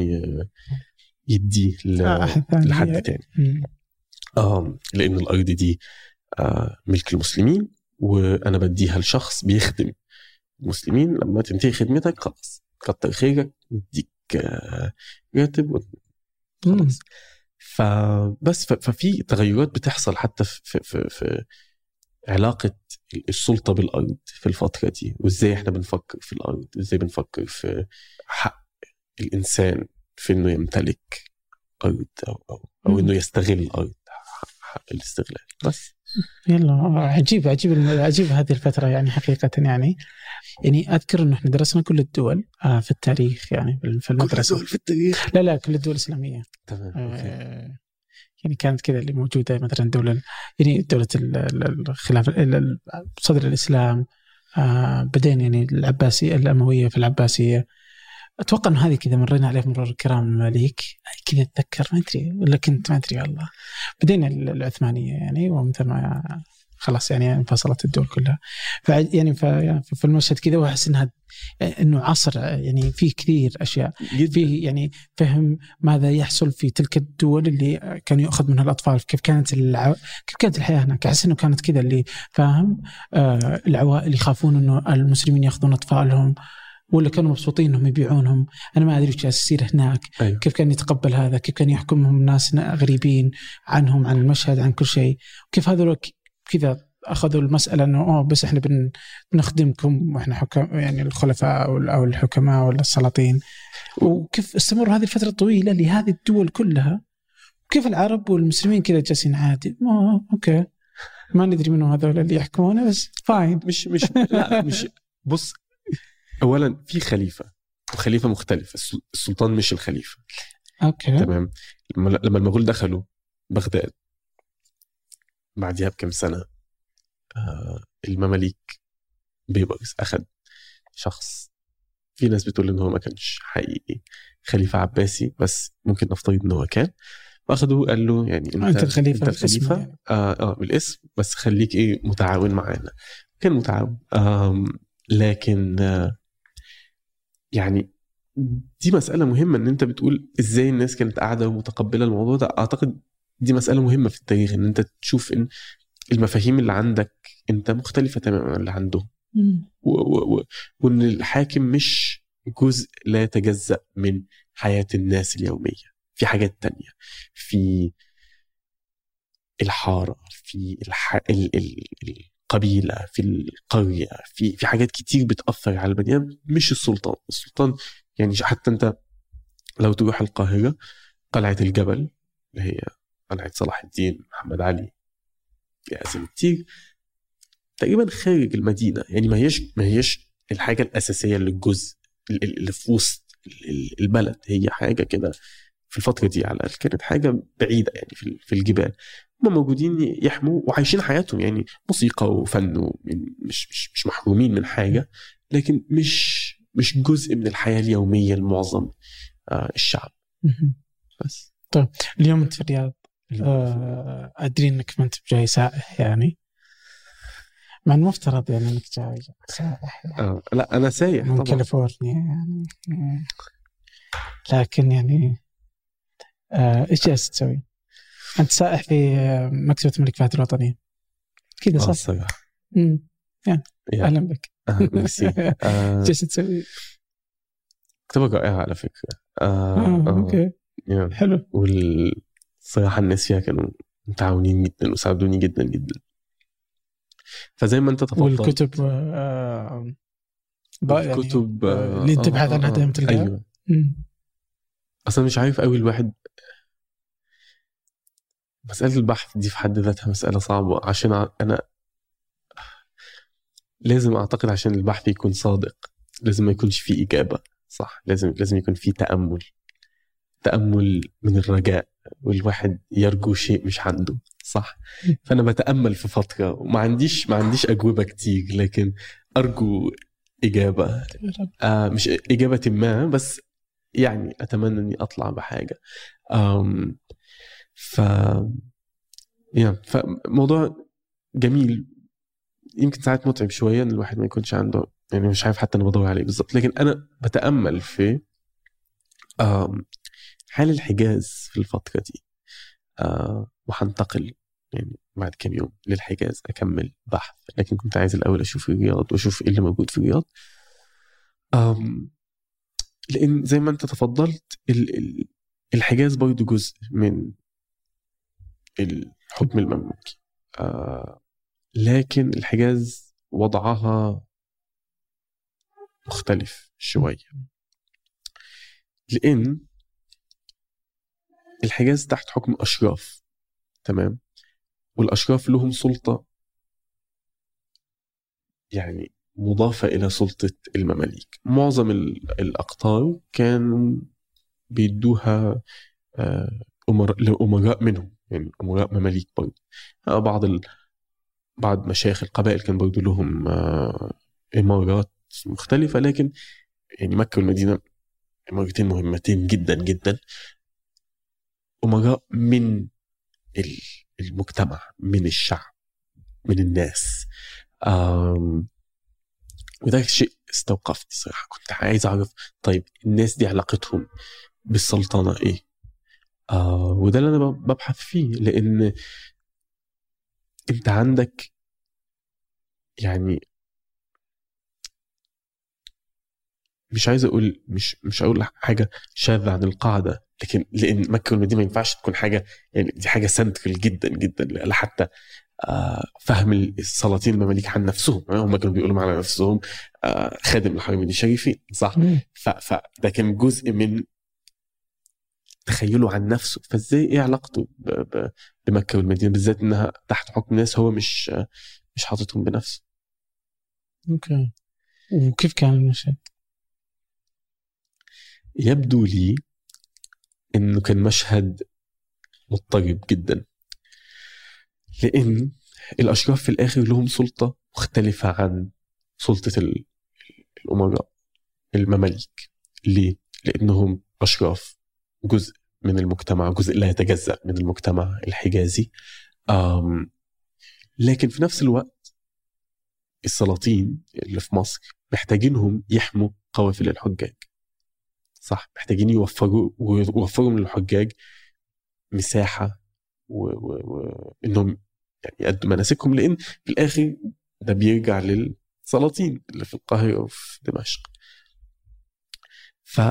Speaker 2: يديه
Speaker 1: آه،.
Speaker 2: لحد تاني. آم، لأن الأرض دي آه، ملك المسلمين وأنا بديها لشخص بيخدم المسلمين لما تنتهي خدمتك خلاص كتر خيرك نديك آه، راتب. خلاص فبس ففي تغيرات بتحصل حتى في, في, في, علاقة السلطة بالأرض في الفترة دي وإزاي إحنا بنفكر في الأرض وإزاي بنفكر في حق الإنسان في إنه يمتلك أرض أو, أو, أو. إنه يستغل الأرض حق, الاستغلال. بس.
Speaker 1: يلا عجيب عجيب عجيب هذه الفترة يعني حقيقة يعني. يعني أذكر أنه إحنا درسنا كل الدول آه، في التاريخ يعني في المدرسة.
Speaker 2: في التاريخ؟
Speaker 1: لا لا كل الدول الإسلامية.
Speaker 2: تمام.
Speaker 1: آه، يعني كانت كذا اللي موجودة مثلا دولة يعني دولة ال- ال- الخلافة ال- ال- صدر الإسلام آه، بعدين يعني العباسية الأموية في العباسية. أتوقع أنه هذه كذا مرينا عليه مرور الكرام المماليك كذا أتذكر ما أدري ولا كنت ما أدري والله. بعدين ال- العثمانية يعني ومثل ما خلاص يعني انفصلت الدول كلها. ف يعني ف- في المشهد كذا وأحس إنها إنه عصر يعني فيه كثير
Speaker 2: أشياء.
Speaker 1: فيه يعني فهم ماذا يحصل في تلك الدول اللي كان يؤخذ منها الأطفال. كيف كانت الع... كيف كانت الحياة هناك. أحس إنه كانت كذا اللي فاهم آه العوائل يخافون إنه المسلمين يأخذون أطفالهم. ولا كانوا مبسوطين إنهم يبيعونهم. أنا ما أدري إيش جالس يصير هناك.
Speaker 2: أيوه.
Speaker 1: كيف كان يتقبل هذا؟ كيف كان يحكمهم ناس غريبين عنهم عن المشهد عن كل شيء؟ كيف هذول كذا أخذوا المسألة إنه أوه بس إحنا بن بنخدمكم وإحنا حكم يعني الخلفاء أو الحكماء ولا السلاطين. وكيف استمروا هذه الفترة الطويلة لهذه الدول كلها؟ كيف العرب والمسلمين كذا جالسين عادي؟ أوه okay. ما ندري منهم هذول اللي يحكمونه بس fine
Speaker 2: مش مش لا مش بص اولا في خليفة وخليفه مختلف السل- السلطان مش الخليفة.
Speaker 1: okay.
Speaker 2: تمام؟ لما المغول دخلوا بغداد بعدها بكم سنة آه المماليك بيبرس أخذ شخص. في ناس بتقول إن هو ما كانش حقيقي. خليفة عباسي بس ممكن نفترض إن هو كان. واخده قال له يعني أنت
Speaker 1: أنت الخليفة
Speaker 2: أنت
Speaker 1: بالاسم
Speaker 2: الخليفة؟
Speaker 1: يعني.
Speaker 2: آه آه بالاسم. بس خليك إيه متعاون معانا. كان متعاون. آم لكن آه يعني دي مسألة مهمة إن أنت بتقول إزاي الناس كانت قاعدة ومتقبلة الموضوع ده. أعتقد دي مسألة مهمة في التاريخ إن أنت تشوف إن المفاهيم اللي عندك أنت مختلفة تماما عن اللي عندهم. و- و- و- وإن الحاكم مش جزء لا يتجزأ من حياة الناس اليومية. في حاجات تانية في الحارة في الح... ال... ال... القبيلة في القرية في في حاجات كتير بتأثر على البني آدم مش السلطان. السلطان يعني حتى أنت لو تروح القاهرة قلعة الجبل اللي هي قلعة صلاح الدين محمد علي في أسامي كتير تقريبا خارج المدينة. يعني ما هيش ما هيش الحاجة الأساسية للجزء اللي في وسط ال- ال- البلد. هي حاجة كده في الفترة دي على الأقل كانت حاجة بعيدة يعني في الجبال. هم موجودين يحموا وعايشين حياتهم. يعني موسيقى وفن مش مش مش محرومين من حاجة لكن مش مش جزء من الحياة اليومية لمعظم آه، الشعب. بس.
Speaker 1: اليوم انت في الرياض آه، أدري إنك ما أنت بجاي سائح يعني. مع المفترض يعني إنك جاي سائح يعني.
Speaker 2: آه لا أنا سايح
Speaker 1: من
Speaker 2: طبعا.
Speaker 1: كاليفورنيا يعني. لكن يعني آه، إيش جالس تسوي؟ أنت سائح في آه، مكتبه الملك فهد الوطنية. كذا
Speaker 2: آه،
Speaker 1: صح؟
Speaker 2: الصراحة
Speaker 1: مم.
Speaker 2: يا.
Speaker 1: أهلا بك.
Speaker 2: آه، ميرسي آه،
Speaker 1: جالس تسوي؟
Speaker 2: كتابة رائعة على فكرة. آه
Speaker 1: آه،
Speaker 2: آه
Speaker 1: أوكي.
Speaker 2: يعني
Speaker 1: حلو.
Speaker 2: والصراحة الناس فيها كانوا متعاونين جدا وساعدوني جدا جدا. فزي ما أنت تفضلت.
Speaker 1: والكتب آه، يعني
Speaker 2: الكتب
Speaker 1: آه، اللي تبحث عنها دائما تلقاها أيوه.
Speaker 2: أصلا مش عارف قوي الواحد مسألة البحث دي في حد ذاتها مسألة صعبة عشان أنا لازم أعتقد عشان البحث يكون صادق لازم ما يكونش فيه إجابة صح؟ لازم لازم يكون فيه تأمل تأمل من الرجاء والواحد يرجو شيء مش عنده صح؟ فأنا بتأمل في فترة وما عنديش ما عنديش أجوبة كتير لكن أرجو إجابة. آه مش إجابة ما بس يعني أتمنى إني أطلع بحاجة. آم ف يا فموضوع جميل. يمكن ساعات متعب شوية إن الواحد ما يكونش عنده يعني مش عارف حتى أنا بدور عليه بالظبط. لكن أنا بتأمل في حال الحجاز في الفترة دي. آه وهنتقل يعني بعد كام يوم للحجاز أكمل بحث. لكن كنت عايز الأول أشوف الرياض وأشوف إيه اللي موجود في الرياض. لأن زي ما أنت تفضلت ال- ال- الحجاز برضه جزء من الحكم المملوكي آه لكن الحجاز وضعها مختلف شوية. لأن الحجاز تحت حكم أشراف تمام؟ والأشراف لهم سلطة يعني مضافة إلى سلطة المماليك. معظم ال- الأقطار كانوا بيدوها آه، أمراء لأمراء منهم. يعني أمراء مماليك برضه آه، بعض ال... بعض مشايخ القبائل كان برضه لهم آه، إمارات مختلفة لكن يعني مكة والمدينة إمارتين مهمتين جدا جدا. أمراء من ال- المجتمع من الشعب من الناس. وده شيء استوقفني صراحة. كنت عايز أعرف طيب الناس دي علاقتهم بالسلطنة إيه؟ آه وده اللي أنا ببحث فيه لأن أنت عندك يعني مش عايز أقول مش مش أقول حاجة شاذة عن القاعدة لكن لأن مكة والمدينة ما ينفعش تكون حاجة يعني دي حاجة سنترال جدا جدا لا حتى آه، فهم السلاطين المماليك عن نفسهم هم كانوا بيقولوا على نفسهم آه، خادم الحرمين الشريفين صح؟ فده كان جزء من تخيله عن نفسه. فازاي؟ إيه علاقته بمكة والمدينة؟ بالذات إنها تحت حكم ناس هو مش مش حاططهم بنفسه.
Speaker 1: okay. وكيف كان المشهد؟
Speaker 2: يبدو لي إنه كان مشهد مضطرب جدا. لأن الاشراف في الآخر لهم سلطة مختلفة عن سلطة ال- الأمراء المماليك. ليه؟ لأنهم اشراف جزء من المجتمع جزء لا يتجزأ من المجتمع الحجازي. لكن في نفس الوقت السلاطين اللي في مصر محتاجينهم يحموا قوافل الحجاج. صح محتاجين يوفروا ويوفروا من الحجاج مساحة و... و... و... يعني يأدوا مناسكهم لأن في الآخر ده بيرجع للسلاطين اللي في القاهرة وفي دمشق. ف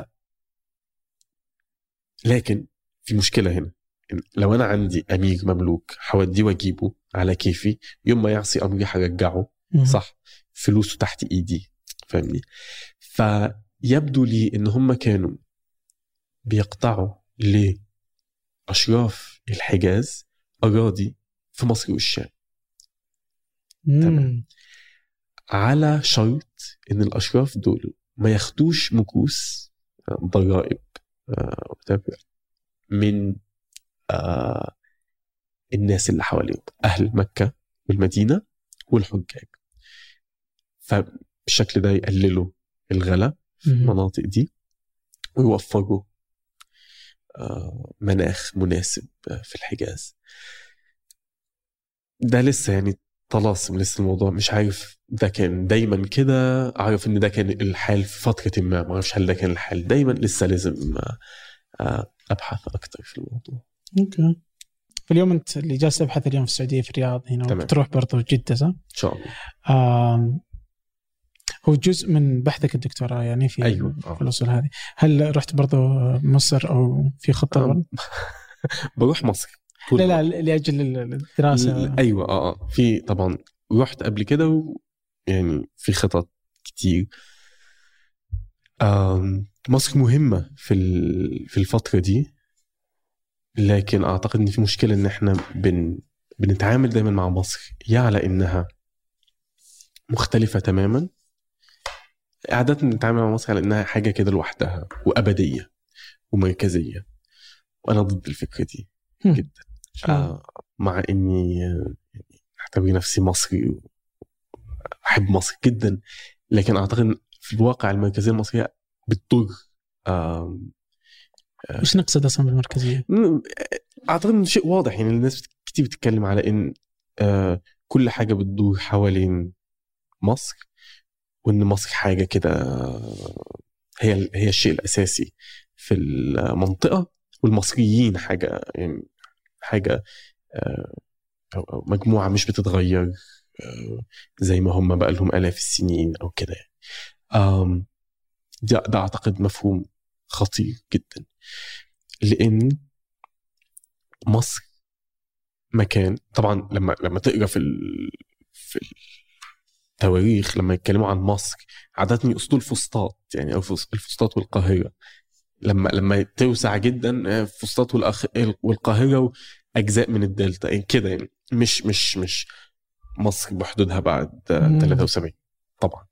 Speaker 2: لكن في مشكلة هنا لو أنا عندي امير مملوك هوديه وأجيبه على كيفي يوم ما يعصي امري هرجعه. صح؟ فلوسه تحت إيدي فاهمني؟ فيبدو لي إن هم كانوا بيقطعوا لأشراف الحجاز أراضي في مصر والشام.
Speaker 1: مم.
Speaker 2: على شرط إن الأشراف دول ما ياخدوش مكوس آه، ضرائب. آه، من آه، الناس اللي حواليهم أهل مكة والمدينة والحجاج. فبالشكل ده يقللوا الغلا في. المناطق دي ويوفروا آه، مناخ مناسب في الحجاز. ده لسه يعني طلاسم لسه الموضوع مش عارف ده كان دايما كده أعرف إن ده كان الحال في فترة ما ما أعرفش هل ده كان الحال دايما لسه لازم آه، أبحث أكتر في الموضوع
Speaker 1: أوكي فاليوم أنت اللي جالس تبحث اليوم في السعودية في الرياض هنا
Speaker 2: تمام.
Speaker 1: وبتروح برضو جدة صح؟
Speaker 2: إن شاء الله
Speaker 1: هو جزء من بحثك الدكتوراه يعني في
Speaker 2: أيوة، آه.
Speaker 1: في الأصول هذه هل رحت برضو مصر أو في
Speaker 2: خطة
Speaker 1: برضو؟
Speaker 2: بروح مصر
Speaker 1: لا لا. لأجل
Speaker 2: الدراسة. أيوه آه آه. في طبعا رحت قبل كده و يعني في خطط كتير. مصر مهمة في في الفترة دي لكن أعتقد إن في مشكلة إن إحنا بن بنتعامل دايما مع مصر يا على إنها مختلفة تماما. عادة بنتعامل مع مصر على إنها حاجة كده لوحدها وأبدية ومركزية. وأنا ضد الفكرة دي. جدا. آه، مع إني آه، اعتبر نفسي مصري أحب مصر جدا لكن أعتقد في الواقع المركزية المصرية بتضر آم،
Speaker 1: وش نقصد أصلا
Speaker 2: بالمركزية؟ أعتقد انه شيء واضح يعني الناس كتير بتتكلم على إن آه، كل حاجة بتدور حوالين مصر وإن مصر حاجة كده آه، هي هي الشيء الأساسي في المنطقة والمصريين حاجة يعني حاجة آه، أو مجموعة مش بتتغير آه، زي ما هم بقى لهم آلاف السنين أو كده يعني. ده, ده أعتقد مفهوم خطير جدا. لأن مصر مكان طبعا لما لما تقرأ في ال... في التواريخ لما يتكلموا عن مصر عادة يقصدوا الفسطاط يعني أو فس- الفسطاط والقاهرة. لما لما توسع جدا آه، فسطاط والأخ... والقاهرة وأجزاء من الدلتا يعني كده يعني مش مش مش مصر بحدودها بعد آه،
Speaker 1: مم.
Speaker 2: 73 طبعا.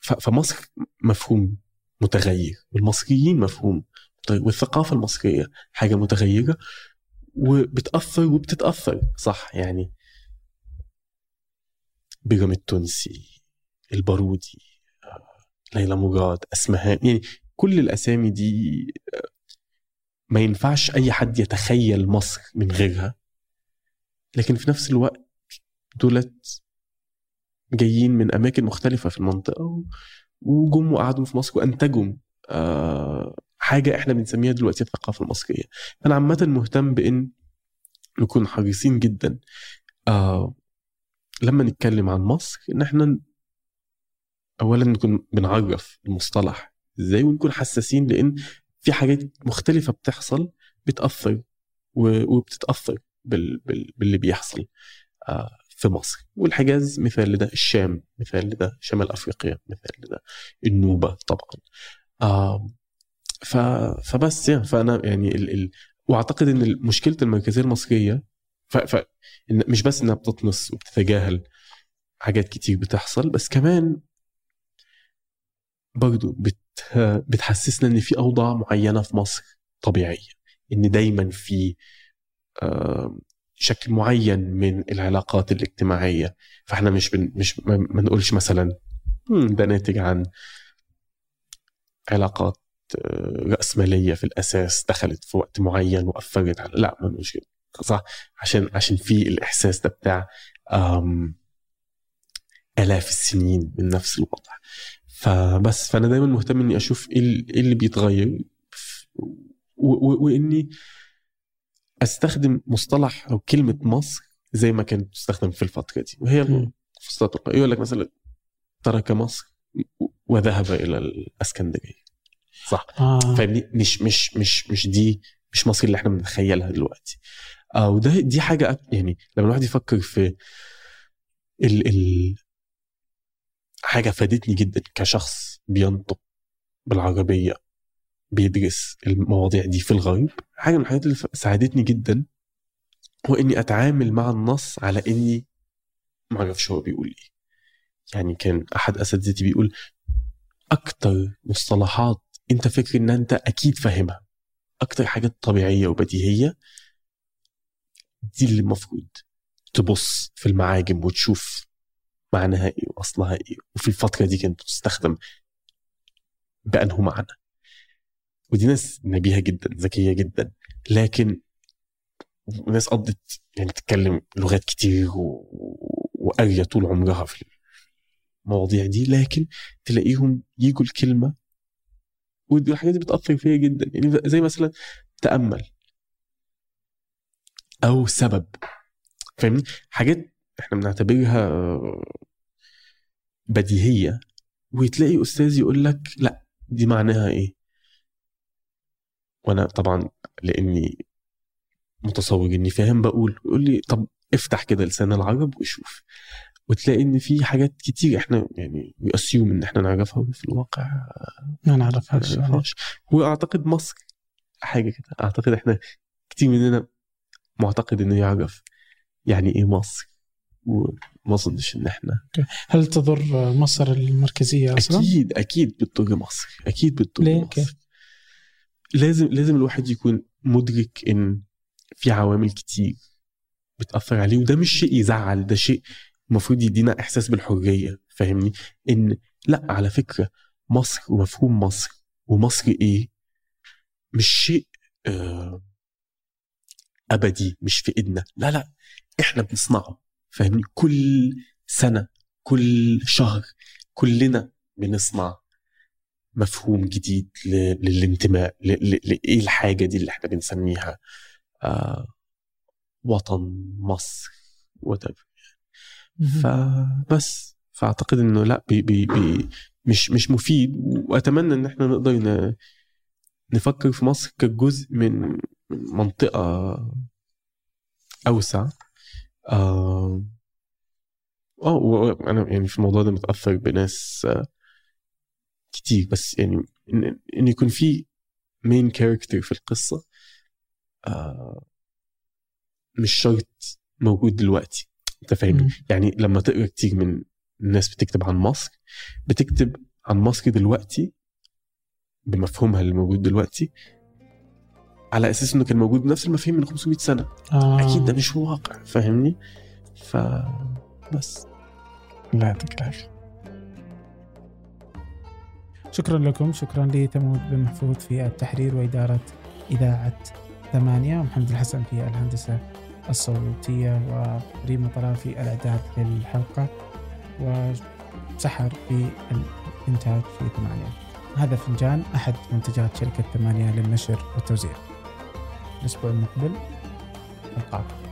Speaker 2: فمصر مفهوم متغير والمصريين مفهوم والثقافة المصرية حاجة متغيرة وبتأثر وبتتأثر صح يعني بيرام التونسي البارودي ليلى مراد اسمهان يعني كل الأسامي دي آه، ما ينفعش أي حد يتخيل مصر من غيرها. لكن في نفس الوقت دولت جايين من أماكن مختلفة في المنطقة وجم وقعدوا في مصر وأنتجوا آه، حاجة إحنا بنسميها دلوقتي الثقافة المصرية. أنا عامة مهتم بإن نكون حريصين جدا آه، لما نتكلم عن مصر إن إحنا اولا نكون بنعرف المصطلح. إزاي ونكون حساسين؟ لأن في حاجات مختلفة بتحصل بتأثر وبتتأثر بال بال باللي بيحصل آه، في مصر. والحجاز مثال لده الشام مثال لده شمال أفريقيا مثال لده النوبة طبعا. ف فبس يعني. فأنا يعني ال ال وأعتقد إن مشكلة المركزية المصرية ف ف مش بس إنها بتطمس وبتتجاهل حاجات كتير بتحصل بس كمان برضو بت بتحسسنا إن في أوضاع معينة في مصر طبيعية. إن دايما في شكل معين من العلاقات الاجتماعية. فإحنا مش بن مش ما نقولش مثلا "مم، ده ناتج عن علاقات آه، رأسمالية في الأساس دخلت في وقت معين وأثرت على لا ما نقولش صح؟ عشان عشان في الإحساس ده بتاع آلاف السنين من نفس الوضع. فبس فأنا دايما مهتم إني أشوف إيه ال- إيه اللي بيتغير و- و- وإني أستخدم مصطلح أو كلمة مصر زي ما كانت تستخدم في الفترة دي وهي. فسطاط. يقول لك مثلا ترك مصر وذهب إلى الإسكندرية صح
Speaker 1: آه.
Speaker 2: فاهمني مش مش مش مش دي مش مصر اللي إحنا بنتخيلها دلوقتي آه وده دي حاجة يعني لما الواحد يفكر في ال ال حاجة فادتني جدا كشخص بينطق بالعربية بيدرس المواضيع دي في الغرب حاجة من الحاجات اللي ساعدتني جدا هو إني أتعامل مع النص على إني ما أعرفش هو بيقول إيه. يعني كان أحد اساتذتي بيقول أكتر مصطلحات أنت فاكر ان أنت أكيد فاهمها أكتر حاجات طبيعية وبديهية دي اللي المفروض تبص في المعاجم وتشوف معناها إيه واصلها إيه وفي الفترة دي كانت تستخدم بأنه معنى. ودي ناس نبيهة جدا ذكية جدا. لكن ناس قضت يعني تتكلم لغات كتير و... وقاريه طول عمرها في المواضيع دي. لكن تلاقيهم يجوا الكلمة ودي الحاجات دي بتأثر فيا جدا. يعني زي مثلا تأمل أو سبب. فاهمني؟ حاجات إحنا بنعتبرها بديهية. وتلاقي أستاذ يقول لك لأ دي معناها إيه؟ وأنا طبعا لأني متصور إني فاهم بقول يقول لي طب افتح كده لسان العرب وشوف. وتلاقي إن في حاجات كتير إحنا يعني بيأسيوم إن إحنا نعرفها وفي الواقع
Speaker 1: ما
Speaker 2: نعرفهاش وأعتقد مصر حاجة كده أعتقد إحنا كتير مننا معتقد إنه يعرف يعني إيه مصر وما أظنش إن إحنا.
Speaker 1: هل تضر مصر المركزية أصلا؟
Speaker 2: أكيد أكيد بتضر مصر أكيد بتضر
Speaker 1: ليه؟
Speaker 2: مصر.
Speaker 1: كيف؟
Speaker 2: لازم لازم الواحد يكون مدرك إن في عوامل كتير بتأثر عليه وده مش شيء يزعل ده شيء المفروض يدينا إحساس بالحرية فاهمني؟ إن لأ على فكرة مصر ومفهوم مصر ومصر إيه؟ مش شيء آه أبدي مش في إيدنا. لا لا إحنا بنصنعه. فاهمني؟ كل سنة كل شهر كلنا بنصنع مفهوم جديد للانتماء لايه الحاجة دي اللي إحنا بنسميها؟ آه وطن مصر whatever. فبس. فأعتقد إنه لأ بي بي بي مش مش مفيد. وأتمنى إن إحنا نقدر نفكر في مصر كجزء من من منطقة أوسع. آه آه، أنا يعني في الموضوع ده متأثر بناس آه، كتير بس يعني إن إن يكون في مين كاركتر في القصة آه مش شرط موجود دلوقتي أنت فاهمني. يعني لما تقرا كتير من الناس بتكتب عن مصر بتكتب عن مصر دلوقتي بمفهومها اللي موجود دلوقتي على أساس إنه كان موجود بنفس المفاهيم من 500 سنة.
Speaker 1: آه.
Speaker 2: أكيد ده مش واقع فاهمني؟ فبس
Speaker 1: الله يعطيك العافية شكرا لكم. شكرا لتمود بن محفوظ في التحرير وإدارة إذاعة ثمانية. ومحمد الحسن في الهندسة الصوتية وريما طرافي الإعداد للحلقة. وسحر في الإنتاج في ثمانية. هذا فنجان أحد منتجات شركة ثمانية للنشر والتوزيع. الأسبوع المقبل ألقاكم